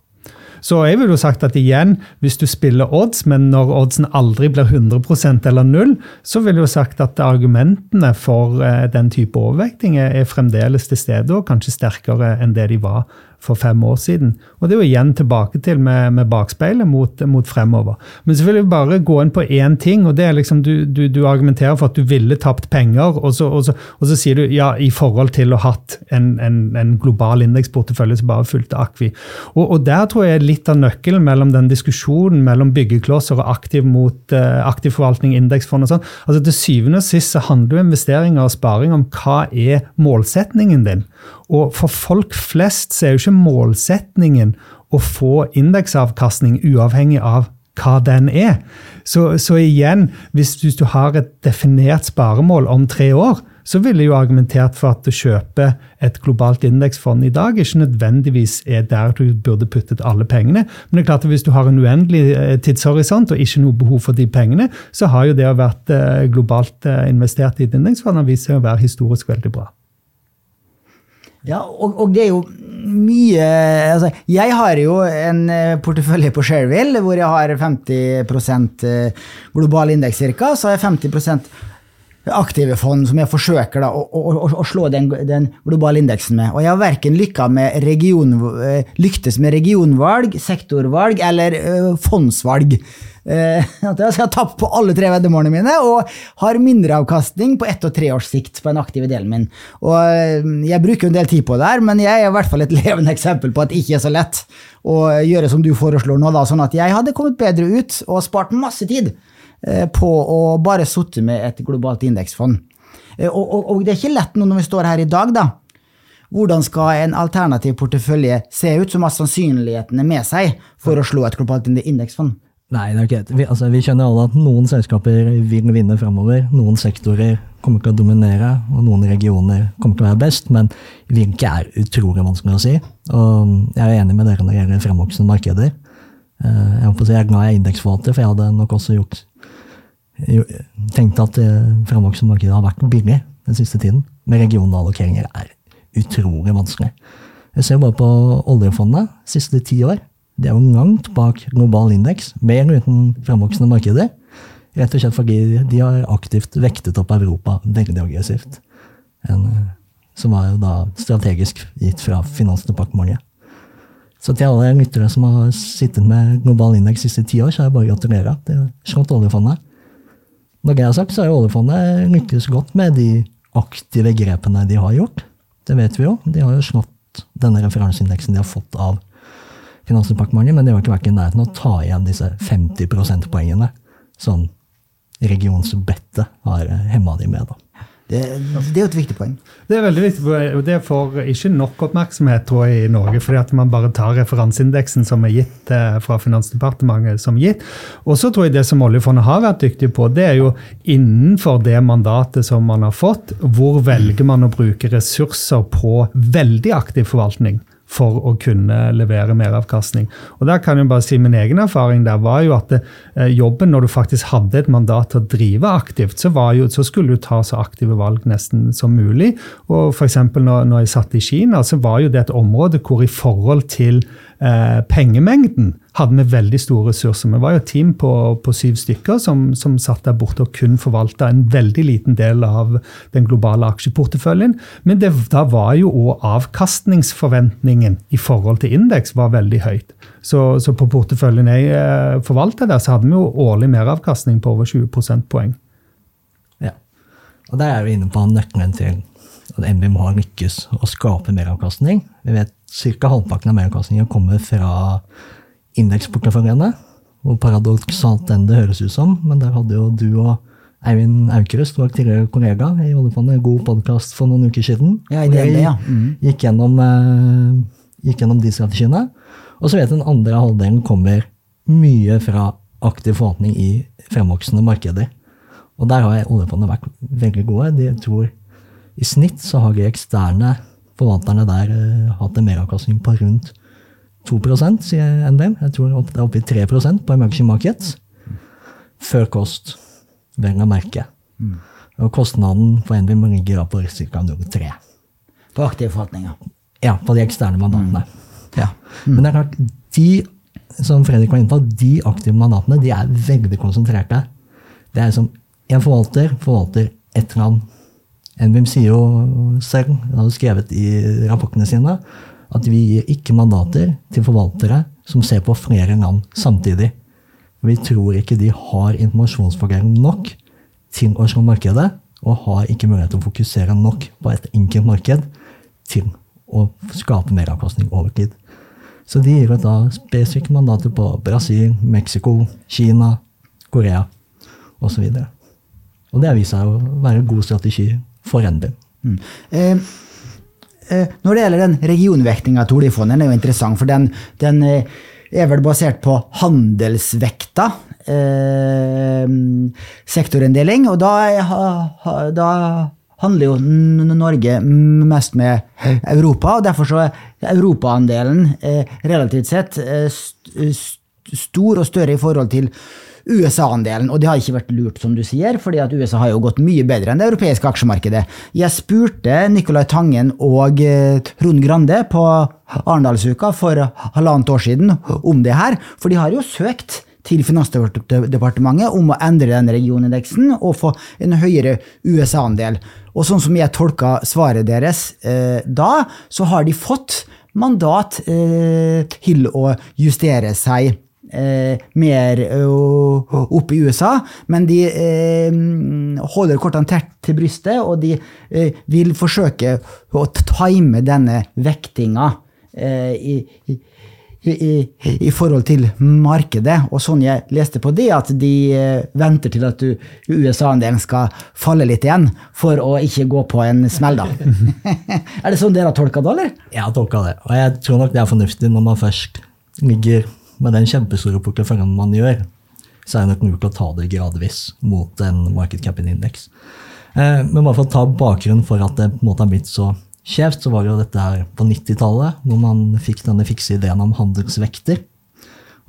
Så jeg ville jo sagt at igjen, hvis du spiller odds, men når oddsen aldri blir 100% eller null, så ville jeg jo sagt at argumentene for eh, den type overvekting er fremdeles til stede, og kanskje sterkere enn det de var for fem år siden. Og det er jo igjen tilbake til med, med bakspeilet mot, mot, fremover. Men jeg bare gå inn på én ting, og det er liksom du, du, du argumenterer for at du ville tapt penger, og så, og, så, og så, sier du ja, i forhold til å ha hatt en, en, en global indeksportefølje som bare fulgte Akvi. Og, og, der tror jeg er litt av nøkkelen mellom den diskusjonen mellom byggeklosser og aktiv mot uh, aktiv forvaltning, indeksfond og sånn. Altså Til syvende og sist så handler jo investeringer og sparing om hva er målsetningen din. Og for folk flest så er jo ikke målsetningen å få indeksavkastning uavhengig av hva den er. Så, så igjen, hvis, hvis, du har et definert sparemål om tre år, så ville jeg jo argumentert for at å kjøpe et globalt indeksfond i dag ikke nødvendigvis er der du burde puttet alle pengene. Men det er klart at hvis du har en uendelig eh, tidshorisont og ikke noe behov for de pengene, så har jo det å vært eh, globalt eh, investert i et indeksfond vist seg å være historisk veldig bra. Ja, og, og, det er jo mye altså, Jeg har jo en eh, portefølje på Shareville hvor jeg har 50 eh, global indeks ca. Så har jeg 50 aktive fond som jeg forsøker da, å, å, å, slå den, den, globale indeksen med. Og jeg har verken region, eh, lyktes med regionvalg, sektorvalg eller fondsvalg. <laughs> Uh, jeg har tapt på alle tre veddemålene mine og har mindre avkastning på ett og tre års sikt på den aktive delen min. Og Jeg bruker en del tid på det her, men jeg er i hvert fall et <laughs> levende eksempel på at det ikke er så lett å gjøre som du foreslår nå. da, sånn at jeg hadde kommet bedre ut og spart masse tid på å bare sitte med et globalt indeksfond. Og, og, og, det er ikke lett nå når vi står her i dag, da. Hvordan skal en alternativ portefølje se ut som har sannsynlighetene med seg for å slå et globalt indeksfond? Nei, det er ikke vi, altså, vi skjønner alle at noen selskaper vil vinne framover. Noen sektorer kommer til å dominere, og noen regioner kommer til å være best. Men hvilke er utrolig vanskelig å si. Og jeg er enig med dere når det gjelder fremvoksende markeder. Eh, jeg, si, jeg er glad jeg er indeksforvalter, for jeg hadde nok også gjort, tenkt at framvoksende fremvoksende markeder har vært billig den siste tiden. Men regionallokeringer er utrolig vanskelig. Jeg ser bare på oljefondet siste ti år det er jo langt bak global indeks, med eller uten framvoksende markeder. Rett og slett fordi de har aktivt vektet opp Europa veldig aggressivt. En, som var jo da strategisk gitt fra Finansdepartementet. Så til alle lyttere som har sittet med global indeks de siste ti år, så er det bare å gratulere. Det har slått oljefondet. Når det er sagt, så har oljefondet lykkes godt med de aktive grepene de har gjort. Det vet vi jo. De har jo slått denne referanseindeksen de har fått av Finansdepartementet, men det har ikke vært i nærheten av å ta igjen disse 50 prosentpoengene som regionsbettet har eh, hemma de med. da. Det, det, er jo et viktig poeng. Det er veldig viktig, og det får ikke nok oppmerksomhet tror jeg, i Norge, fordi at man bare tar referanseindeksen som er gitt eh, fra Finansdepartementet som gitt. Og så tror jeg det som oljefondet har vært dyktig på, det er jo innenfor det mandatet som man har fått, hvor velger man å bruke ressurser på veldig aktiv forvaltning for å kunne levere meravkastning. Og der kan jeg bare si Min egen erfaring der var jo at det, eh, jobben, når du faktisk hadde et mandat til å drive aktivt, så, jo, så, skulle du ta så aktive valg nesten som mulig. Og for når, når jeg satt i Kina, så var jo det et område hvor i forhold til eh, pengemengden hadde vi veldig store ressurser. Vi var jo et team på, på syv stykker som, som, satt der borte og kun forvalta en veldig liten del av den globale aksjeporteføljen. Men det, da var jo òg avkastningsforventningen i forhold til indeks var veldig høyt. Så, så på porteføljen jeg eh, forvalta der, så hadde vi jo årlig meravkastning på over 20 prosentpoeng. Ja. Og der er vi inne på nøkkelen til at NBIM har lykkes å skape meravkastning. Vi vet ca. halvparten av meravkastningen kommer fra indeksporteføljene. Hvor paradoksalt enn det høres ut som, men der hadde jo du og Eivind Aukrust, vår tidligere kollega i oljefondet, god podkast for noen uker siden. Ja, i DNB, ja. Mm. Gikk, gjennom, eh, gikk gjennom de strategiene. Og så vet den andre halvdelen kommer mye fra aktiv forvaltning i fremvoksende markeder. Og der har oljefondet vært veldig gode. De tror I snitt så har de eksterne forvalterne der uh, hatt en meravkastning på rundt 2% sier NBM. Jeg tror det er oppe i 3% på emerging markets. Før kost, vel å merke. Mm. Og kostnaden for NBM ligger på ca. 0,3. På aktive forvaltninger? Ja, på de eksterne mandatene. Mm. Ja. Mm. Men det er klart, de som Fredrik var inne på, de aktive mandatene de er veldig konsentrerte. Det er som en forvalter forvalter ett land. NBIM sier jo selv, det har skrevet i rapportene sine, at vi gir ikke mandater til forvaltere som ser på flere land samtidig. Vi tror ikke de har informasjonsfordel nok til å slå markedet, og har ikke mulighet til å fokusere nok på et enkelt marked til å skape meravkastning over tid. Så de gir da spesifikke mandater på Brasil, Mexico, Kina, Korea osv. Og, så og det har vist seg å være en god strategi for NBIM. Mm. Eh, Eh, når det gjelder den regionvektinga til oljefondet, den er jo interessant, for den, den eh, er vel basert på handelsvekta. Eh, sektorinndeling. Og da, da, handler jo Norge mest med Europa, og derfor så er europaandelen eh, relativt sett eh, stor og større i forhold til USA-andelen, og det har ikke vært lurt, som du sier, fordi at USA har jo gått mye bedre enn det europeiske aksjemarkedet. Jeg spurte Nicolai Tangen og eh, Trond Grande på Arendalsuka for halvannet år siden om det her, for de har jo søkt til Finansdepartementet om å endre den regionindeksen og få en høyere USA-andel. Og sånn som jeg tolka svaret deres eh, da, så har de fått mandat eh, til å justere seg eh, mer uh, opp i USA, men de eh, holder kortene tett til brystet, og de eh, vil forsøke å time denne vektinga eh, i, i i, i, forhold til markedet. Og sånn jeg leste på det, at de eh, venter til at USA-andelen skal falle litt igjen, for å ikke gå på en smell, da. <laughs> er det sånn dere har tolka det, eller? Jeg har tolka det, og jeg tror nok det er fornuftig når man først ligger med den kjempestore porteføljen man gjør, så er det nok lurt å ta det gradvis mot en market cap-indeks. Eh, men bare for å ta bakgrunnen for at det på en måte har blitt så skjevt, så var jo dette her på 90-tallet, hvor man fikk denne fikse ideen om handelsvekter.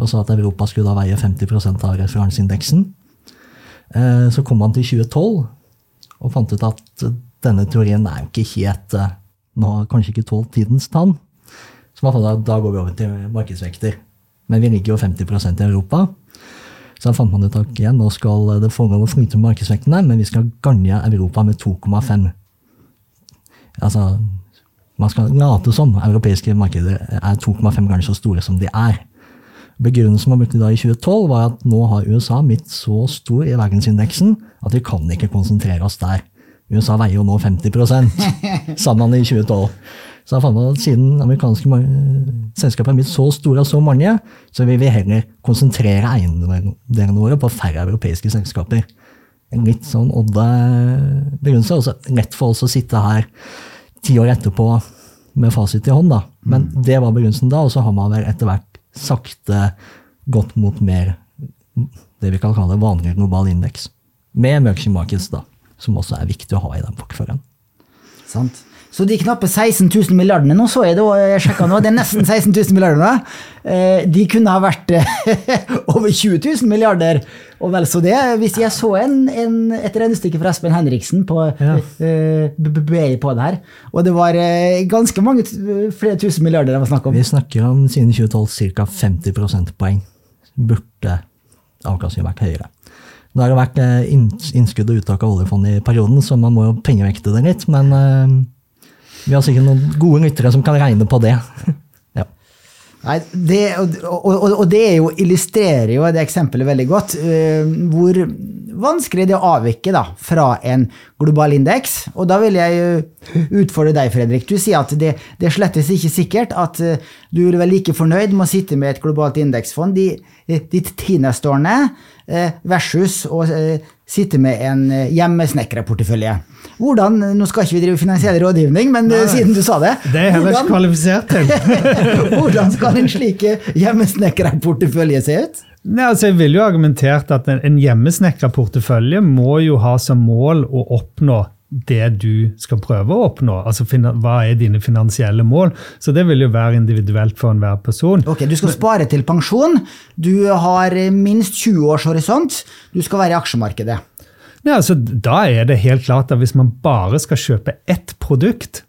Og sa at Europa skulle da veie 50% av referanseindeksen. Eh, så kom man til 2012 og fant ut at denne teorien er jo ikke helt eh, Nå har kanskje ikke tålt tidens tann. Så da, da går vi over til markedsvekter. Men vi ligger jo 50% i Europa. Så da fant man ut at igjen, nå skal det foregå flyte med markedsvektene, men vi skal gange Europa med 2,5. Altså, man skal late som europeiske markeder er 2,5 ganger så store som de er. Begrunnelsen man brukte da i 2012, var at nå har USA blitt så stor i verdensindeksen at vi kan ikke konsentrere oss der. USA veier jo nå 50 sa man i 2012. Så da fant man at siden amerikanske selskaper er blitt så store og så mange, så vil vi heller konsentrere eiendelene våre på færre europeiske selskaper. En litt sånn odde begrunnelse. Også lett for oss å sitte her ti år etterpå med fasit i hånd, da. Men mm. det var begrunnelsen da, og så har man vel etter hvert sakte gått mot mer det vi kan kalle vanlig global indeks. Med emerging markets, da, som også er viktig å ha i den porteføljen. Sant. Så de knappe 16 000 milliardene, nå så jeg det, jeg sjekka nå, det er nesten 16 000 milliarder nå. Eh, De kunne ha vært eh, <laughs> over 20 000 milliarder, og vel så det. Hvis jeg så en, en, et regnestykke fra Espen Henriksen på Ja. uh, på det her, og det var ganske mange flere tusen milliarder det var snakk om. Vi snakker om siden 2012 ca. 50 prosentpoeng. Burde avkastningen vært høyere. Det har jo vært innskudd og uttak av oljefond i perioden, så man må jo pengevekte det litt. Men vi har sikkert noen gode lyttere som kan regne på det. <laughs> ja. Nei, det, og, og, og det jo, illustrerer jo det eksempelet veldig godt, Uh, hvor vanskelig det er å avvike da, fra en global indeks. Og da vil jeg utfordre deg, Fredrik. Du sier at det, det er slettes ikke sikkert at eh, du er være like fornøyd med å sitte med et globalt indeksfond de, de ti neste årene eh, versus å eh, sitte med en hjemmesnekkerportefølje. hjemmesnekra-portefølje. Hvordan, Nå skal ikke vi drive finansiell rådgivning, men Nei, siden du sa det Det er heller ikke kvalifisert til. <laughs> hvordan skal en slik hjemmesnekkerportefølje se ut? Nei, altså jeg ville jo argumentert at en, hjemmesnekkerportefølje må jo ha som mål å oppnå det du skal prøve å oppnå. Altså Hva er dine finansielle mål? Så det vil jo være individuelt for enhver person. Ok, Du skal spare til pensjon, du har minst 20 års horisont, du skal være i aksjemarkedet. Ja, altså, da er det helt klart at hvis man bare skal kjøpe ett produkt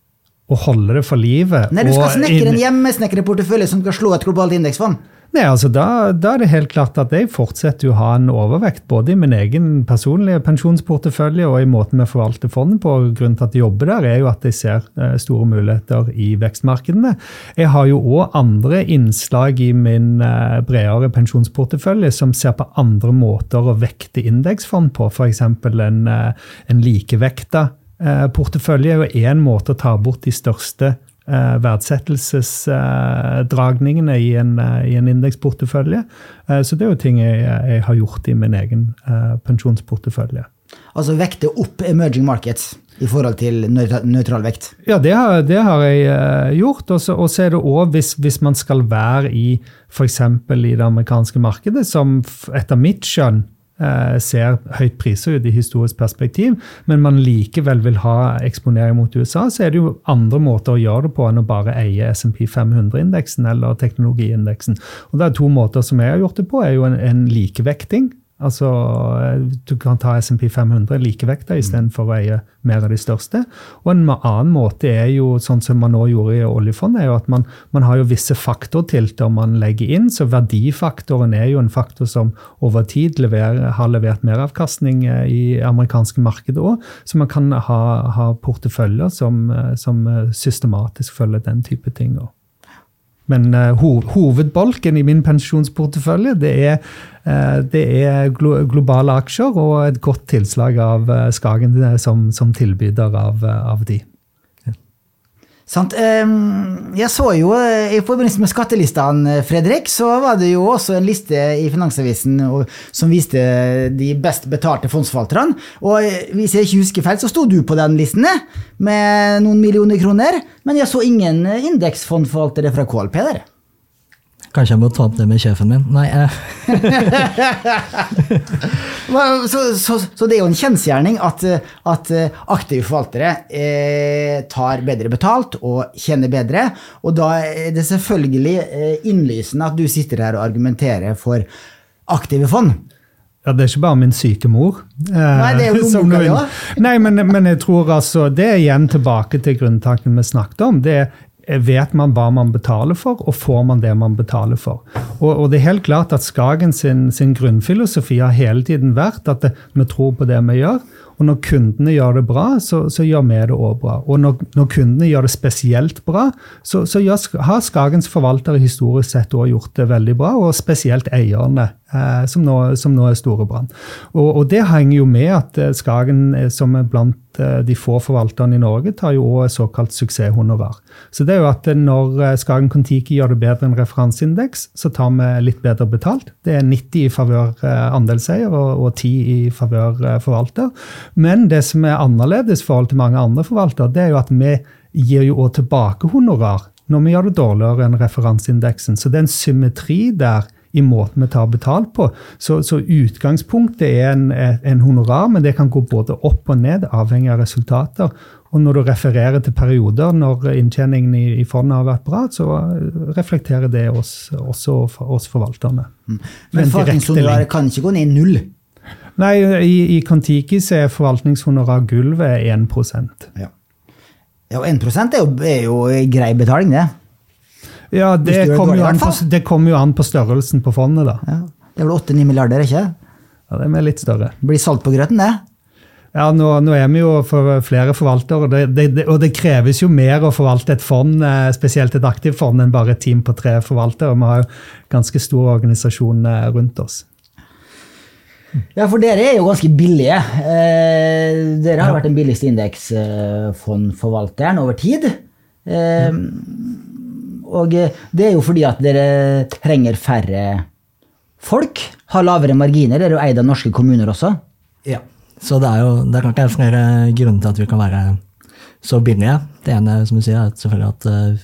og holde det for livet Nei, du skal snekre en hjemmesnekra portefølje som skal slå et globalt indeksfond. Nei, altså da, da er det helt klart at jeg fortsetter å ha en overvekt både i min egen personlige pensjonsportefølje og i måten vi forvalter fondet på. Grunnen til at jeg jobber der, er jo at jeg ser eh, store muligheter i vekstmarkedene. Jeg har jo òg andre innslag i min eh, bredere pensjonsportefølje som ser på andre måter å vekte indeksfond på, f.eks. en, eh, en likevekta portefølje er jo én måte å ta bort de største eh, verdsettelsesdragningene i en, eh, en indeksportefølje. Eh, så det er jo ting jeg, jeg har gjort i min egen eh, pensjonsportefølje. Altså vekte opp emerging markets i forhold til nøytral vekt. Ja, det har, det har jeg gjort. Og så er det òg hvis, hvis man skal være i f.eks. i det amerikanske markedet, som etter mitt skjønn ser høyt priser ut i historisk perspektiv, men man likevel vil ha eksponering mot USA, så er det jo andre måter å gjøre det på enn å bare eie SMP 500-indeksen eller teknologiindeksen. Og det er to måter som jeg har gjort det på, er jo en, en likevekting. Altså, eh, Du kan ta SMP 500 likevekta istedenfor å eie mer av de største. Og En annen måte er jo, sånn som man nå gjorde i oljefondet, er jo at man, man har jo visse faktortilter man legger inn. Så verdifaktoren er jo en faktor som over tid leverer, har levert meravkastning eh, i amerikanske markedet òg. Så man kan ha, ha porteføljer som, eh, som systematisk følger den type ting. også. Men eh, hovedbolken i min pensjonsportefølje det er, eh, det er glo globale aksjer og et godt tilslag av eh, Skagen som, som tilbyder av, av de. Sant? Ehm, Jeg så jo eh, i forbindelse med skattelistene, eh, Fredrik, så var det jo også en liste i Finansavisen som viste de best betalte fondsforvalterne. Og eh, hvis jeg ikke husker feil, så sto du på den listen med noen millioner kroner, men jeg så ingen indeksfondforvaltere fra KLP der. Kanskje jeg må ta opp det med sjefen min. Nei, eh, <laughs> Så, så, så det er jo en kjensgjerning at, at eh, aktive forvaltere eh, tar bedre betalt og tjener bedre. Og da er det selvfølgelig eh, innlysende at du sitter her og argumenterer for aktive fond. Ja, Det er ikke bare min syke mor. eh, Nei, det er jo <laughs> som. Nei, men, men jeg tror altså, det er igjen tilbake til grunntanken vi snakket om. det er Vet man hva man betaler for, og får man det man betaler for? Og, og det er helt klart at Skagen sin, sin grunnfilosofi har hele tiden vært at det, vi tror på det vi gjør. Og når kundene gjør det bra, så, så gjør vi det òg bra. Og når, når kundene gjør det spesielt bra, så, så gjør, har Skagens forvaltere historisk sett òg gjort det veldig bra, og spesielt eierne, eh, som, nå, som nå er Storebrand. Og, og det henger jo med at eh, Skagen, eh, som er blant eh, de få forvalterne i Norge, tar jo også såkalt suksesshonorar. Så det er jo at når Skagen Kon-Tiki gjør det bedre enn referanseindeks, så tar vi litt bedre betalt. Det er 90 i favør andelseier og, og 10 i favør forvalter. Men det som er annerledes i forhold til mange andre forvaltere, det er jo at vi gir jo også tilbake honorar når vi gjør det dårligere enn referanseindeksen. Så det er en symmetri der i måten vi tar betalt på. Så, så utgangspunktet er en, en, honorar, men det kan gå både opp og ned, avhengig av resultater. Og når du refererer til perioder når inntjeningen i, i fondet har vært bra, så reflekterer det oss, også oss forvalterne. Mm. Men forvaltningshonoraret kan ikke gå ned i null? Nei, i, i Kon-Tiki er forvaltningshonorargulvet 1% ja. ja, og 1 er jo, er jo grei betaling, det. Ja, det kommer jo, kom jo, an på størrelsen på fondet, da. Ja. Det er vel 8-9 milliarder, ikke Ja, det er litt større. Blir salt på grøten, det? Ja, nå, nå, er vi jo for flere forvaltere, og det, det, og det, kreves jo mer å forvalte et fond, eh, spesielt et aktivt fond, enn bare et team på tre forvaltere. Vi har jo ganske stor organisasjon eh, rundt oss. Ja, for dere er jo ganske billige. Eh, dere har ja. vært den billigste indeksfondforvalteren over tid. Eh, og det er jo fordi at dere trenger færre folk, har lavere marginer. Dere er jo eid av norske kommuner også. Ja, så det er jo det er klart det er flere grunner til at vi kan være så billige. Det ene som du sier, er selvfølgelig at eh,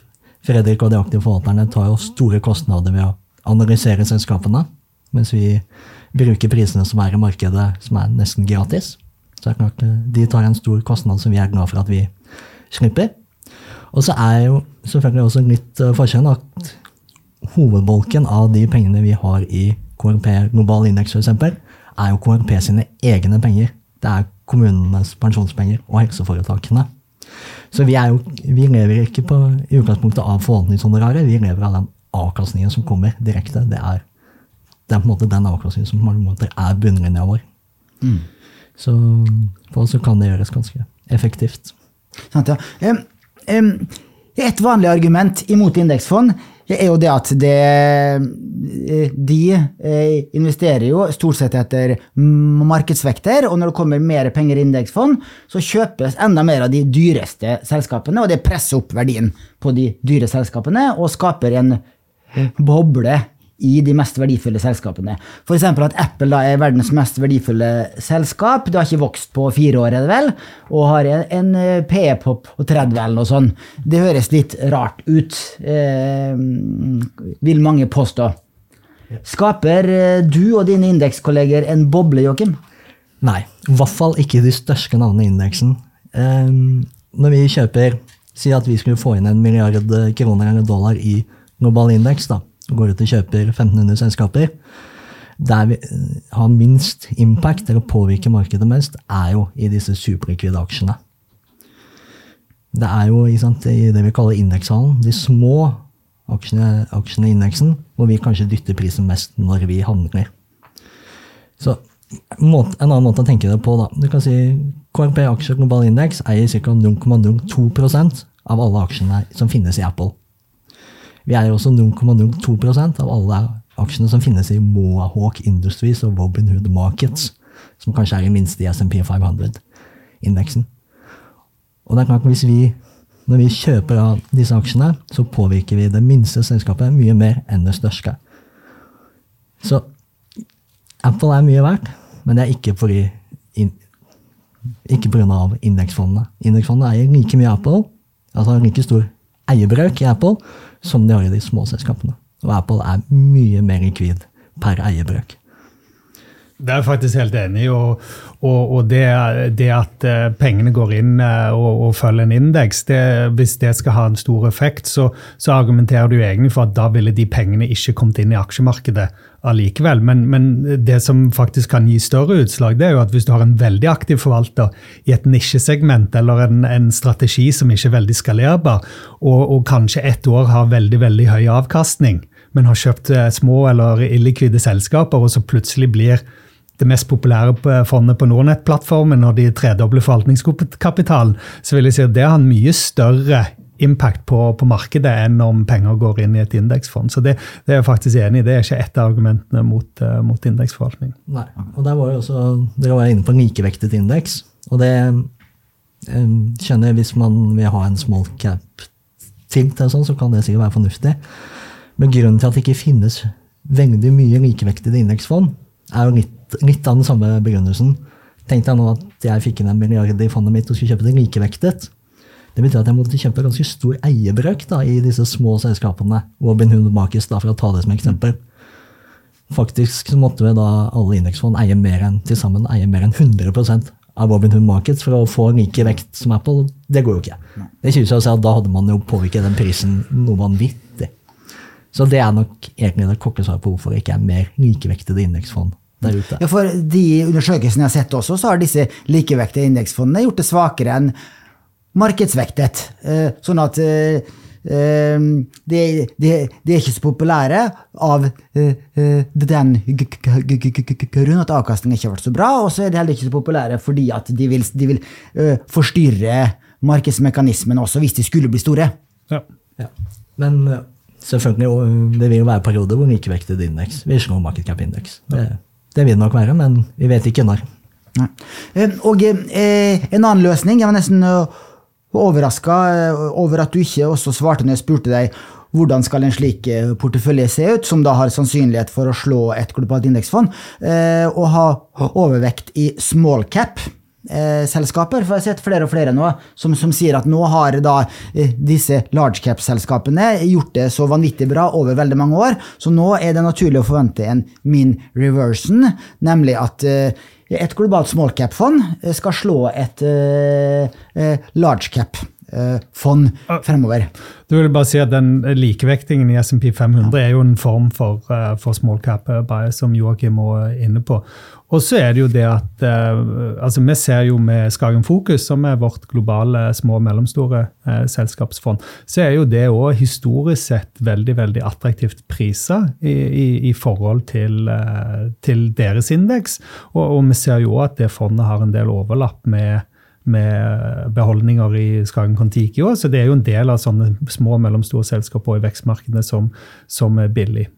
Fredrik og de aktive forvalterne tar jo store kostnader ved å analysere selskapene, mens vi bruker prisene som er i markedet, som er nesten gratis. Så det er klart, eh, De tar en stor kostnad som vi er glad for at vi slipper. Og så er jo selvfølgelig også litt uh, forskjell at hovedbolken av de pengene vi har i KRP global indeks f.eks., er jo KRP sine egne penger. Det er kommunenes pensjonspenger og helseforetakene. Så vi, jo, vi lever ikke på, i utgangspunktet av forvaltningshonoraret, vi lever av den avkastningen som kommer direkte. Det er det er på en måte den avkastningen som på mange måter er bunnlinja vår. Mm. Så for oss så kan det gjøres ganske effektivt. Sant, ja. Um, um, et vanlig argument imot indeksfond er jo det at det, de eh, investerer jo stort sett etter markedsvekter, og når det kommer mer penger i indeksfond, så kjøpes enda mer av de dyreste selskapene, og det presser opp verdien på de dyre selskapene og skaper en boble i de mest verdifulle selskapene. F.eks. at Apple da er verdens mest verdifulle selskap. Det har ikke vokst på fire år, er det vel, og har en, en PE-pop på 30 eller noe sånt. Det høres litt rart ut, eh, vil mange påstå. Skaper eh, du og dine indekskolleger en boble, Joakim? Nei, i hvert fall ikke de største navnene i indeksen. Eh, når vi kjøper Si at vi skulle få inn en milliard kroner eller dollar i global indeks, da går ut og kjøper 1500 selskaper. Der vi eh, har minst impact, eller påvirker markedet mest, er jo i disse superlikvide aksjene. Det er jo sant, i det vi kaller indekshallen, de små aksjene, aksjene i indeksen, hvor vi kanskje dytter prisen mest når vi handler. Så en annen måte å tenke det på, da. Du kan si KRP aksjer global indeks eier ca. 0,02% av alle aksjene som finnes i Apple. Vi eier også 0,02% av alle aksjene som finnes i Mohawk Industries og Robinhood Markets, som kanskje er i minste i SMP 500-indeksen. Og det er klart hvis vi, Når vi kjøper av disse aksjene, så påvirker vi det minste selskapet mye mer enn det største. Så Apple er mye verdt, men det er ikke fordi ikke pga. indeksfondene. Indeksfondene eier like mye Apple, altså like stor eierbrøk i Apple, som de har i de små selskapene. Og Apple er mye mer likvid per eierbrøk. Det er jeg faktisk helt enig i. Og, og, og det, det, at eh, pengene går inn eh, og, og følger en indeks, hvis det skal ha en stor effekt, så, så, argumenterer du egentlig for at da ville de pengene ikke kommet inn i aksjemarkedet allikevel. Men, men, det som faktisk kan gi større utslag, det er jo at hvis du har en veldig aktiv forvalter i et nisjesegment eller en, en strategi som ikke er veldig skalerbar, og, og kanskje ett år har veldig, veldig høy avkastning, men har kjøpt eh, små eller illikvide selskaper, og så plutselig blir det mest populære fondet på Nordnett-plattformen og de tredobler forvaltningskapitalen, så vil jeg si at det har en mye større impact på, på, markedet enn om penger går inn i et indeksfond. Så det, det, er jeg faktisk enig i. Det er ikke ett av argumentene mot, uh, mot indeksforvaltning. Nei, og der var jo også, Dere var inne på en likevektet indeks. og det um, kjenner Hvis man vil ha en small cap-tilt, sånn, så kan det sikkert være fornuftig. Men grunnen til at det ikke finnes veldig mye likevektede indeksfond, er jo litt litt av den samme begrunnelsen. Tenk deg nå at jeg fikk inn en milliard i fondet mitt og skulle kjøpe det likevektet. Det betyr at jeg måtte kjempe ganske stor eierbrøk da, i disse små selskapene. Robin Hood Markets, da, for å ta det som eksempel. Faktisk så måtte vi da alle indeksfond eie mer enn til sammen eie mer enn 100% av Robinhood Markets for å få like vekt som Apple. Det går jo ikke. Det synes jeg at Da hadde man jo påvirket den prisen noe vanvittig. Så det er nok egentlig det korte svaret på hvorfor det ikke er mer likevektede indeksfond der ute. Ja, for de undersøkelsene jeg har sett også, så har disse likevektige indeksfondene gjort det svakere enn markedsvektet. Eh, Sånn at eh, eh, de, er ikke så populære av den grunn at avkastningen ikke har vært så bra, og så er de heller ikke så populære fordi at de vil, de vil eh, forstyrre markedsmekanismene også hvis de skulle bli store. Ja. Ja. Men selvfølgelig, det vil jo være perioder hvor likevektet indeks vil slå market cap indeks. Det, det vil det nok være, men vi vet ikke når. Nei. Og eh, en annen løsning Jeg var nesten overraska over at du ikke også svarte når jeg spurte deg hvordan skal en slik eh, portefølje se ut, som da har sannsynlighet for å slå et globalt indeksfond, eh, og ha overvekt i small cap. Eh, selskaper, for Jeg har sett flere og flere nå som, som sier at nå har da eh, disse large cap-selskapene gjort det så vanvittig bra over veldig mange år, så nå er det naturlig å forvente en min reversion, nemlig at eh, et globalt small cap-fond eh, skal slå et large eh, large cap-fond fremover. Du vil bare si at den Likevektingen i SMP 500 er jo en form for, eh, for small cap eh, bias, som Joakim var inne på. Og så er det jo det at eh, altså Vi ser jo med Skagen Fokus, som er vårt globale små og mellomstore eh, selskapsfond, så er jo det òg historisk sett veldig veldig attraktivt priser i, i, i forhold til, eh, til deres indeks. Og, og vi ser jo òg at det fondet har en del overlapp med med beholdninger i Skagen Kon-Tiki òg. Så det er jo en del av sånne små og mellomstore selskaper i vekstmarkedene som, som er billig.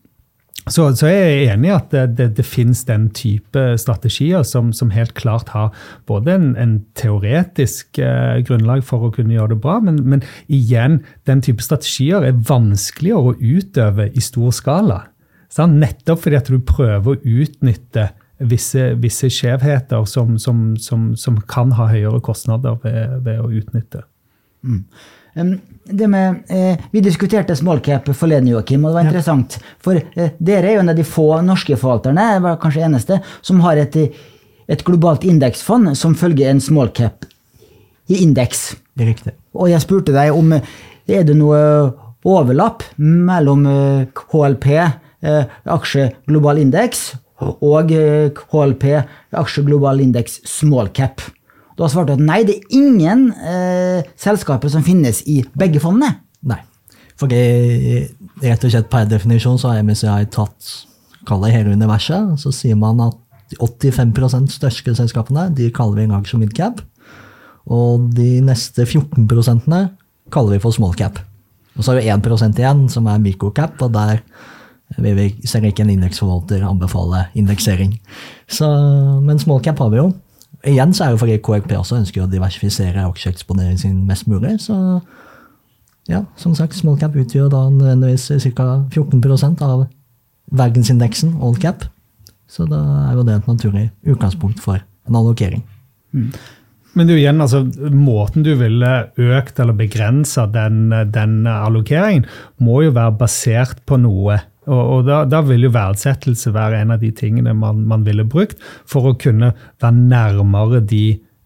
Så, så jeg er enig i at det, det, det finnes den type strategier som, som helt klart har både en, en teoretisk eh, grunnlag for å kunne gjøre det bra, men, men igjen, den type strategier er vanskeligere å utøve i stor skala. Sant? Nettopp fordi at du prøver å utnytte visse, visse skjevheter som, som, som, som kan ha høyere kostnader ved, ved å utnytte. Mm. det med, eh, vi diskuterte small cap forleden, Joakim, og det var interessant. For eh, dere er jo en av de få norske forvalterne, var kanskje eneste, som har et, et globalt indeksfond som følger en small cap i indeks. Det er riktig. Og jeg spurte deg om eh, er det noe overlapp mellom eh, HLP, eh, aksje global indeks, og KLP, HLP, aksje global indeks small cap. Da svarte du at nei, det er ingen eh, selskaper som finnes i begge fondene. Nei. For det, rett og slett per definisjon så har MSCI tatt kall det hele universet. Så sier man at de 85% største selskapene de kaller vi en gang som midcap. Og de neste 14% kaller vi for small cap. Og så har vi 1% igjen som er microcap, og der vil vi selv ikke en indeksforvalter anbefale indeksering. Så, men small cap har vi jo. Igjen så er jo fordi KRP også ønsker å diversifisere aksjeeksponeringen sin mest mulig. Så ja, som sagt, small cap utgjør da nødvendigvis ca. 14% av verdensindeksen all cap. Så da er jo det et naturlig utgangspunkt for en allokering. Men du igjen, altså, måten du ville økt eller begrensa den, den allokeringen, må jo være basert på noe. Og, og da, da, vil jo verdsettelse være en av de tingene man, man ville brukt for å kunne være nærmere de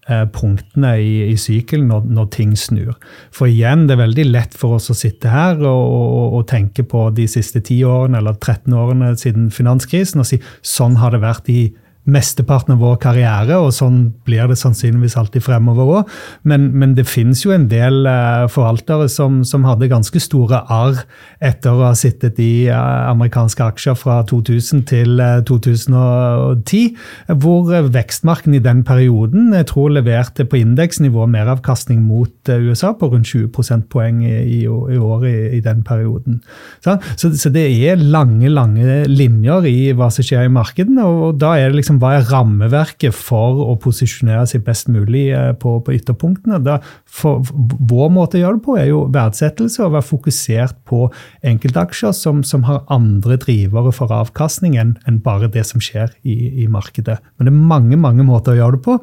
eh, punktene i, i sykelen når, når, ting snur. For igjen, det er veldig lett for oss å sitte her og, og, og tenke på de siste 10 årene eller 13 årene siden finanskrisen og si sånn har det vært i mesteparten av vår karriere, og sånn blir det sannsynligvis alltid fremover òg. Men, men, det finnes jo en del uh, forvaltere som, som, hadde ganske store arr etter å ha sittet i uh, amerikanske aksjer fra 2000 til uh, 2010, hvor vekstmarken i den perioden jeg tror leverte på indeksnivå meravkastning mot USA på rundt 20 prosentpoeng i, i, i året i, i, den perioden. Så, så, så, det er lange, lange linjer i hva som skjer i markedene, og, og da er det liksom hva er rammeverket for å posisjonere seg best mulig på, på ytterpunktene. Da, for, vår måte å gjøre det på er jo verdsettelse og være fokusert på enkeltaksjer som, som har andre drivere for avkastning enn, en bare det som skjer i, i, markedet. Men det er mange mange måter å gjøre det på.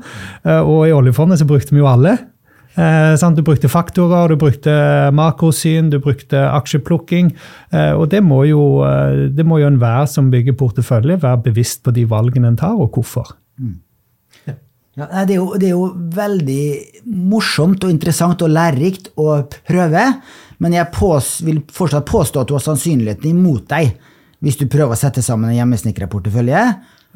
Og i oljefondet så brukte vi jo alle. Eh, sant? Du brukte faktorer, du brukte makrosyn, du brukte aksjeplukking. Eh, og det må jo eh, det må jo enhver som bygger portefølje, være bevisst på de valgene en tar, og hvorfor. Ja, Ja, det, er jo, det er jo veldig morsomt og interessant og lærerikt å prøve, men jeg pås, vil fortsatt påstå at du har sannsynligheten imot deg hvis du prøver å sette sammen en hjemmesnekra portefølje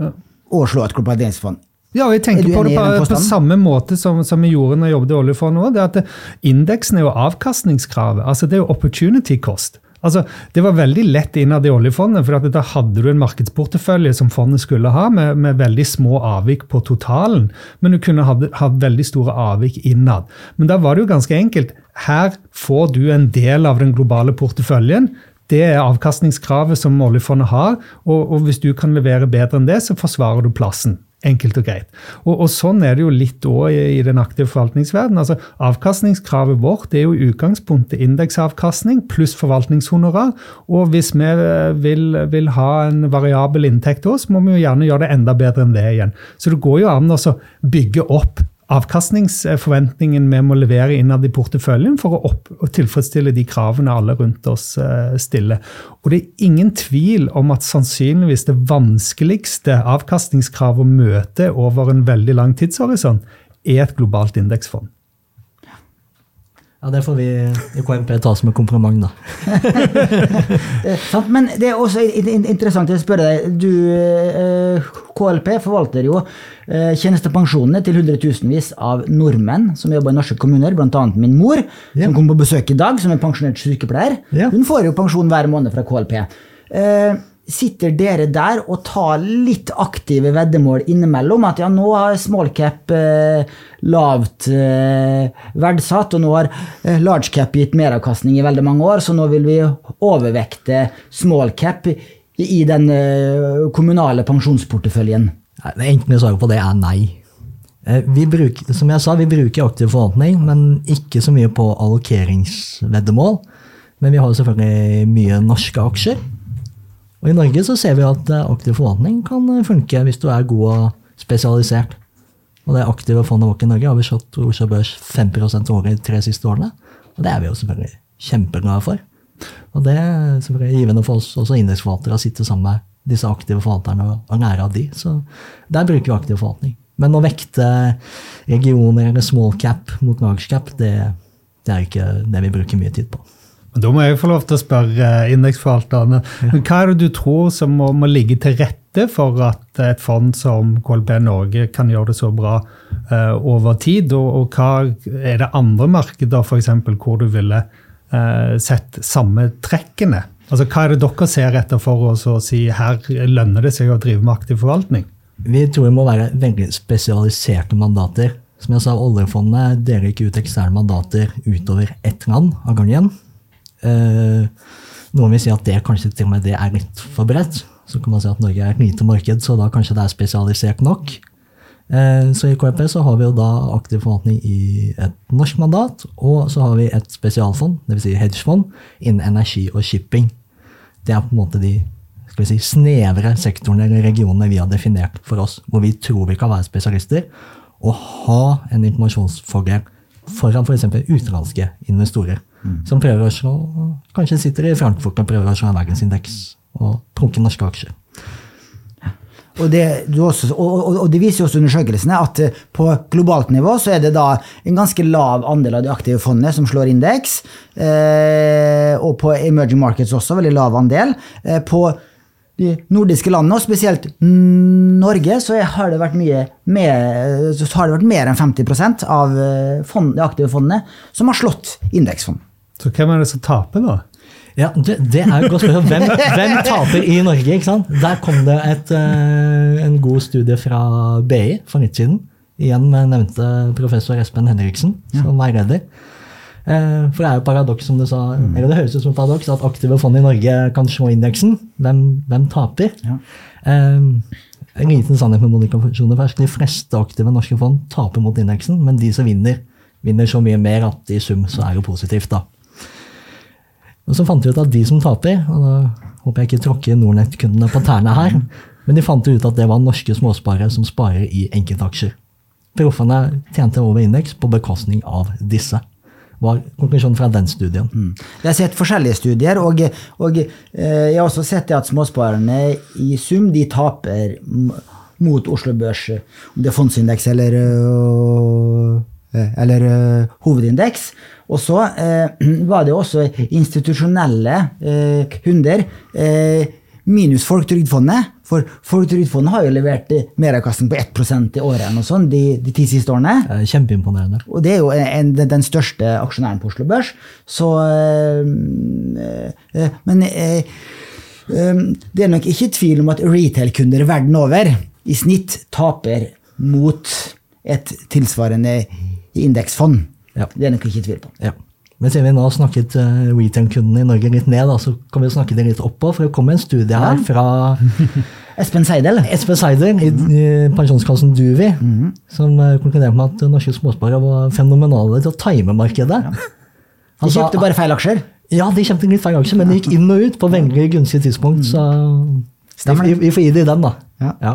og slå et globaliseringsfond. Ja, og jeg Er tenker på det på, på samme måte som, som vi gjorde når jeg jobbet i oljefondet òg. Det at det- indeksen er jo avkastningskravet. altså Det er jo opportunity cost. Altså, Det var veldig lett innad i oljefondet, for at da hadde du en markedsportefølje som fondet skulle ha, med, med veldig små avvik på totalen. Men du kunne ha veldig store avvik innad. Men da var det jo ganske enkelt. Her får du en del av den globale porteføljen. Det er avkastningskravet som oljefondet har, og, og hvis du kan levere bedre enn det, så forsvarer du plassen. Enkelt og greit. Og, og Sånn er det jo litt også i, i den aktive forvaltningsverdenen. Altså, avkastningskravet vårt er jo i utgangspunktet indeksavkastning pluss forvaltningshonorar. Og hvis vi eh, vil, vil ha en variabel inntekt til så må vi jo gjerne gjøre det enda bedre enn det igjen. Så det går jo an å bygge opp avkastningsforventningen vi må levere innad i porteføljen for å, å tilfredsstille de kravene alle rundt oss eh, stiller. Og det er ingen tvil om at sannsynligvis det vanskeligste avkastningskravet å møte over en veldig lang tidshorisont er et globalt indeksfond. Ja, Det får vi i KMP ta som et kompliment, da. <laughs> Eh, sant? Men det er også in- in- interessant å spørre deg. Du, eh, KLP forvalter jo eh, tjenestepensjonene til hundretusenvis av nordmenn som jobber i norske kommuner, bl.a. min mor, Ja. som kommer på besøk i dag, som er pensjonert sykepleier. Ja. Hun får jo pensjon hver måned fra KLP. Sitter dere der og tar litt aktive veddemål innimellom? At ja, nå har small cap eh, lavt eh, verdsatt, og nå har eh, large cap gitt meravkastning i veldig mange år, så nå vil vi overvekte small cap i, i den eh, kommunale pensjonsporteføljen. Enten svaret på det er nei. Eh, Vi bruker, som jeg sa, vi bruker aktiv forvaltning, men ikke så mye på allokeringsveddemål. Men vi har selvfølgelig mye norske aksjer. Og i Norge så ser vi at eh, aktiv forvaltning kan eh, funke hvis du er god og spesialisert. Og det aktive fondet vårt i Norge har vi slått Oslo Børs 5 året de tre siste årene. Og det er vi jo selvfølgelig kjempeglade for. Og det er selvfølgelig givende for oss også indeksforvaltere å sitte sammen med disse aktive forvalterne og, lære av de. Så der bruker vi aktiv forvaltning. Men å vekte regioner eller small cap mot large cap, det, det er ikke det vi bruker mye tid på. Da må jeg få lov til å spørre eh, indeksforvalterne. Hva er det du tror som må, må ligge til rette for at et fond som KLP Norge kan gjøre det så bra uh, over tid? Og, og hva er det andre markeder for eksempel, hvor du ville uh, sett samme trekkene? Altså, Hva er det dere ser etter for oss å si her lønner det seg å drive med aktiv forvaltning? Vi tror det må være veldig spesialiserte mandater. Som jeg sa, oljefondet deler ikke ut eksterne mandater utover ett land av gangen. Eh, noen vil si at det kanskje til og med det er litt for bredt. Så kan man si at Norge er et lite marked, så da kanskje det er spesialisert nok. Eh, så i KRP så har vi jo da aktiv forvaltning i et norsk mandat, og så har vi et spesialfond, dvs. Si hedgefond, innen energi og shipping. Det er på en måte de si, snevre sektorene eller regionene vi har definert for oss, hvor vi tror vi kan være spesialister og ha en informasjonsfordel foran f.eks. utenlandske investorer. Som prøver å kanskje sitter i Frankfurt og prøver å slå en verdensindeks og prunker norske aksjer. Og det, også, og, og, det viser jo også undersøkelsene at eh, på globalt nivå så er det da en ganske lav andel av de aktive fondene som slår indeks. Eh, og på emerging markets også veldig lav andel. Eh, på de nordiske landene, og spesielt Norge, så har det vært mye mer, det vært mer enn 50% av eh, fond, de aktive fondene som har slått indeksfond. Så hvem er det som taper, da? Ja, Det, det er jo godt spørsmål. Hvem, hvem taper i Norge? ikke sant? Der kom det et, eh, en god studie fra BI for litt siden. Igjen med nevnte professor Espen Henriksen som veileder. Eh, For det er jo paradoks, som du sa, eller det høres ut som et paradoks, at aktive fond i Norge kan slå indeksen. Hvem, hvem taper? Ja. Um, en liten sannhet med modifikasjoner først. De fleste aktive norske fond taper mot indeksen, men de som vinner, vinner så mye mer at i sum så er det positivt. da. Og så fant de ut at de som taper, og da håper jeg ikke tråkker Nordnett-kundene på tærne her, men de fant ut at det var norske småsparere som sparer i enkeltaksjer. proffene tjente over indeks på bekostning av disse. Var konklusjonen fra den studien. Jeg har sett forskjellige studier, og, og eh, jeg har også sett at småsparerne i sum de taper mot Oslo Børs, om det er fondsindeks eller, øh, eller øh, hovedindeks. Og så eh, var det også institusjonelle eh, kunder, eh, minus Folketrygdfondet. For Folketrygdfondet har jo levert eh, meravkastning på 1% i året noe sånt, de, de ti siste årene. Eh, Kjempeimponerende. Og det er jo en, den- største aksjonæren på Oslo Børs. Så øh, øh, Men øh, det er nok ikke tvil om at retail-kunder verden over i snitt taper mot et tilsvarende indeksfond. Ja. Det er nok ikke tvil på. Ja. Men siden vi nå har snakket uh, retail-kundene i Norge litt ned, da, så kan vi snakke det litt opp på. For det kommer en studie her fra <laughs> Espen Seidel. Espen Seidel i, i pensjonskassen Duvi, som uh, konkluderte med at norske småsparere var fenomenale til å time markedet. <laughs> De Han sa- kjøpte bare feil aksjer. Ja, de kjøpte litt feil aksjer, men de gikk inn og ut på veldig gunstige tidspunkt. Så Stemmer vi, får gi det den, da. Ja. Ja.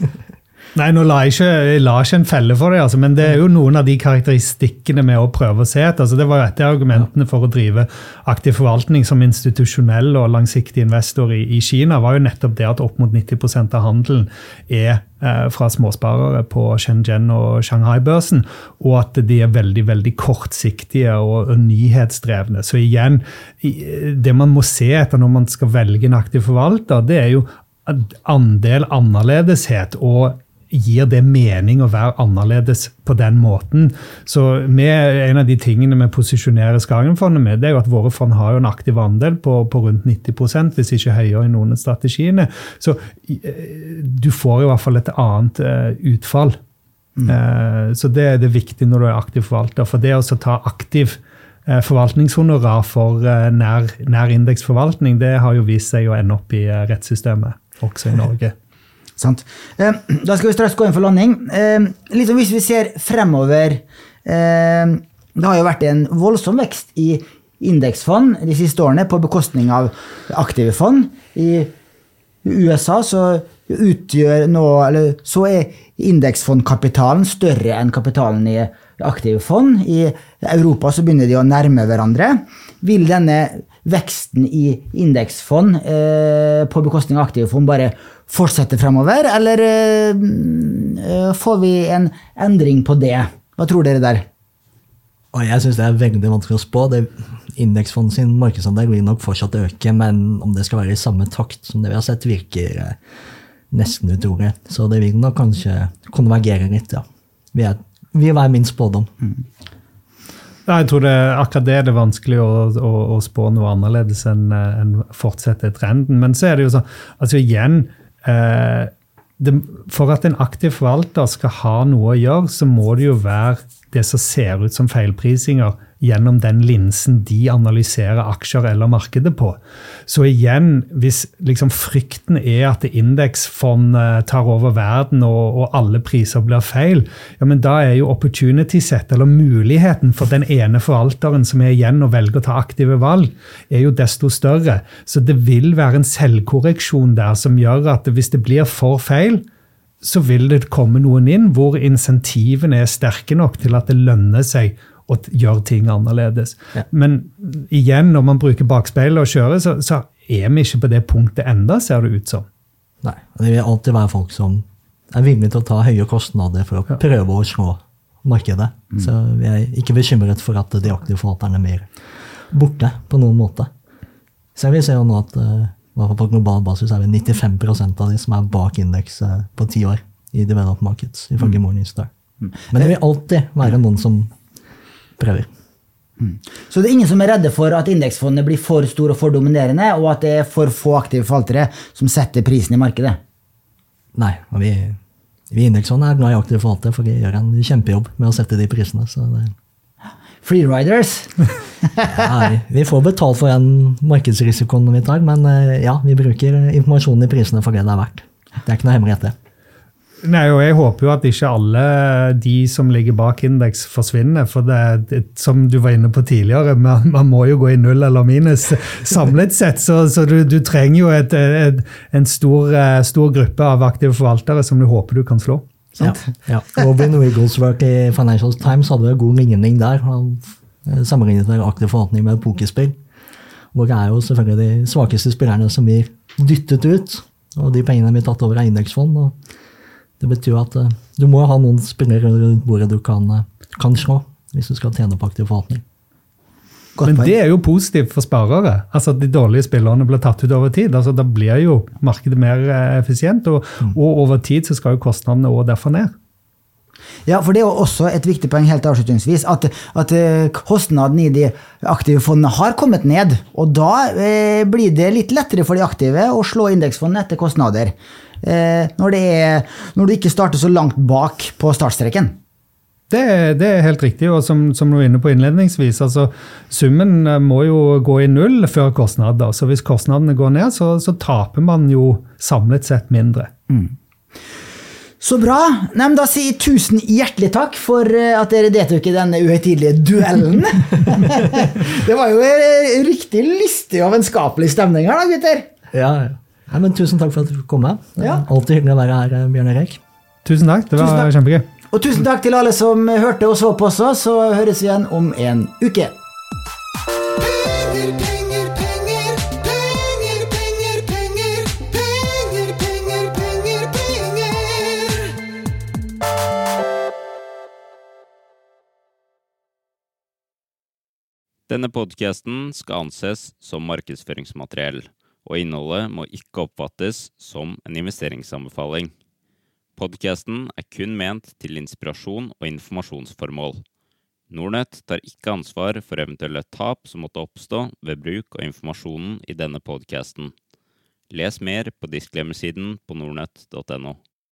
<laughs> Nei, nå la jeg ikke, jeg la ikke en felle for det, altså, men det er jo noen av de karakteristikkene med å prøve å se etter. Altså, det var jo et av argumentene for å drive aktiv forvaltning som institusjonell og langsiktig investor i, i Kina, var jo nettopp det at opp mot 90% av handelen er eh, fra småsparere på Shenzhen og Shanghai-børsen, og at de er veldig veldig kortsiktige og, og nyhetsdrevne. Så igjen, det man må se etter når man skal velge en aktiv forvalter, det er jo andel annerledeshet og gir det mening å være annerledes på den måten. Så med, En av de tingene vi posisjonerer Skagenfondet med, det er jo at våre fond har jo en aktiv andel på, på rundt 90% hvis ikke høyere i noen av strategiene. Så eh, du får i hvert fall et annet eh, utfall. Eh, Så det, det er viktig når du er aktiv forvalter. For det å ta aktiv forvaltningshonorar for nær, nær indeksforvaltning, det har jo vist seg å ende opp i rettssystemet, også i Norge. Sant. Eh, Da skal vi straks gå inn for landing. Liksom hvis vi ser fremover eh, Det har jo vært en voldsom vekst i indeksfond de siste årene på bekostning av aktive fond. I USA så utgjør nå eller så er indeksfondkapitalen større enn kapitalen i aktive fond. I Europa så begynner de å nærme hverandre. Vil denne veksten i indeksfond på bekostning av aktive fond bare fortsette fremover, eller eh, eh, får vi en endring på det? Hva tror dere der? Og jeg syns det er veldig vanskelig å spå. Det Indeksfond sin markedsandel vil nok fortsatt øke, men om det skal være i samme takt som det vi har sett, virker eh, nesten utrolig. Så det vil nok kanskje konvergere litt, ja. Vi er, vil være min spådom. Ja, jeg tror det, akkurat det er det vanskelig å, å, å spå noe annerledes enn enn fortsette trenden. Men så er det jo sånn altså igjen For at en aktiv forvalter skal ha noe å gjøre, så må det jo være det som ser ut som feilprisinger gjennom den linsen de analyserer aksjer eller markedet på. Så igjen, hvis liksom frykten er at indeksfond eh, tar over verden og, og alle priser blir feil, ja, men da er jo opportunity set, eller muligheten for den ene forvalteren som er igjen og velger å ta aktive valg, er jo desto større. Så det vil være en selvkorreksjon der som gjør at hvis det blir for feil, så vil det komme noen inn hvor insentivene er sterke nok til at det lønner seg å gjøre ting annerledes. Ja. Men igjen, når man bruker bakspeilet og kjører, så, så er vi ikke på det punktet enda, ser det ut som. Nei, Det vil alltid være folk som er villige til å ta høye kostnader for å prøve å slå markedet. Så vi er ikke bekymret for at de aktive forvalterne er mer borte på noen måte. Så jeg vil si jo nå at på global basis er det 95% av de som er bak indeks eh, på ti år i developed markets, ifølge Morningstar. Men det vil alltid være noen som prøver. Så det er ingen som er redde for at indeksfondet blir for stor og for dominerende, og at det er for få aktive forvaltere som setter prisen i markedet? Nei, og vi, vi i indeksfondet er glad i aktive forvaltere, for de gjør en kjempejobb med å sette de prisene. så det Freeriders? Ja, vi får betalt for den markedsrisikoen vi tar, men eh, ja, vi bruker informasjonen i prisene for det det er verdt. Det er ikke noe hemmelighet, det. Nei, og Jeg håper jo at ikke alle de som ligger bak indeks, forsvinner. For det, det, som du var inne på tidligere, man, man må jo gå i null eller minus samlet sett. Så, så du, du trenger jo et, et, en stor, eh, stor gruppe av aktive forvaltere som du håper du kan slå. Sant? Ja, ja. Robin Wigglesworth i Financial Times hadde en god ligning der. Han eh, sammenlignet en aktiv forvaltning med et pokerspill. Hvor det er jo selvfølgelig de svakeste spillerne som blir dyttet ut. Og de pengene blir tatt over av indeksfond. og Det betyr at eh, du må ha noen spillere rundt bordet du kan, eh, kan slå hvis du skal tjene på aktiv forvaltning. Godt Men det er jo positivt for sparere. Altså at De dårlige spillerne blir tatt ut over tid. Altså Da blir jo markedet mer eh, effisient, og, og over tid så skal jo kostnadene også derfor ned. Ja, for det er jo også et viktig poeng helt avslutningsvis, at, at kostnadene kostnaden i de aktive fondene har kommet ned. Og da eh, blir det litt lettere for de aktive å slå indeksfondene etter kostnader. Eh, når, det er, når du ikke starter så langt bak på startstreken. Det, det er helt riktig, og som, som du var inne på innledningsvis, altså summen eh, må jo gå i null før kostnader. Så hvis kostnadene går ned, så, så taper man jo samlet sett mindre. Så bra. Nei, men da sier jeg tusen hjertelig takk for eh, at dere deltok i denne uhøytidelige duellen. <laughs> det var jo en riktig lystig og vennskapelig stemning her, da, gutter. Ja, ja. Nei, men Tusen takk for at du kom. Med. Ja. Alltid hyggelig å være her, eh, Bjørn Erik. Tusen takk, det var takk. kjempegøy. Og tusen takk til alle som hørte og så på oss, så høres vi igjen om en uke. Denne podkasten skal anses som markedsføringsmateriell, og innholdet må ikke oppfattes som en investeringsanbefaling. Podkasten er kun ment til inspirasjon og informasjonsformål. Nornett tar ikke ansvar for eventuelle tap som måtte oppstå ved bruk av informasjonen i denne podkasten. Les mer på disclaimer-siden på nordnett.no.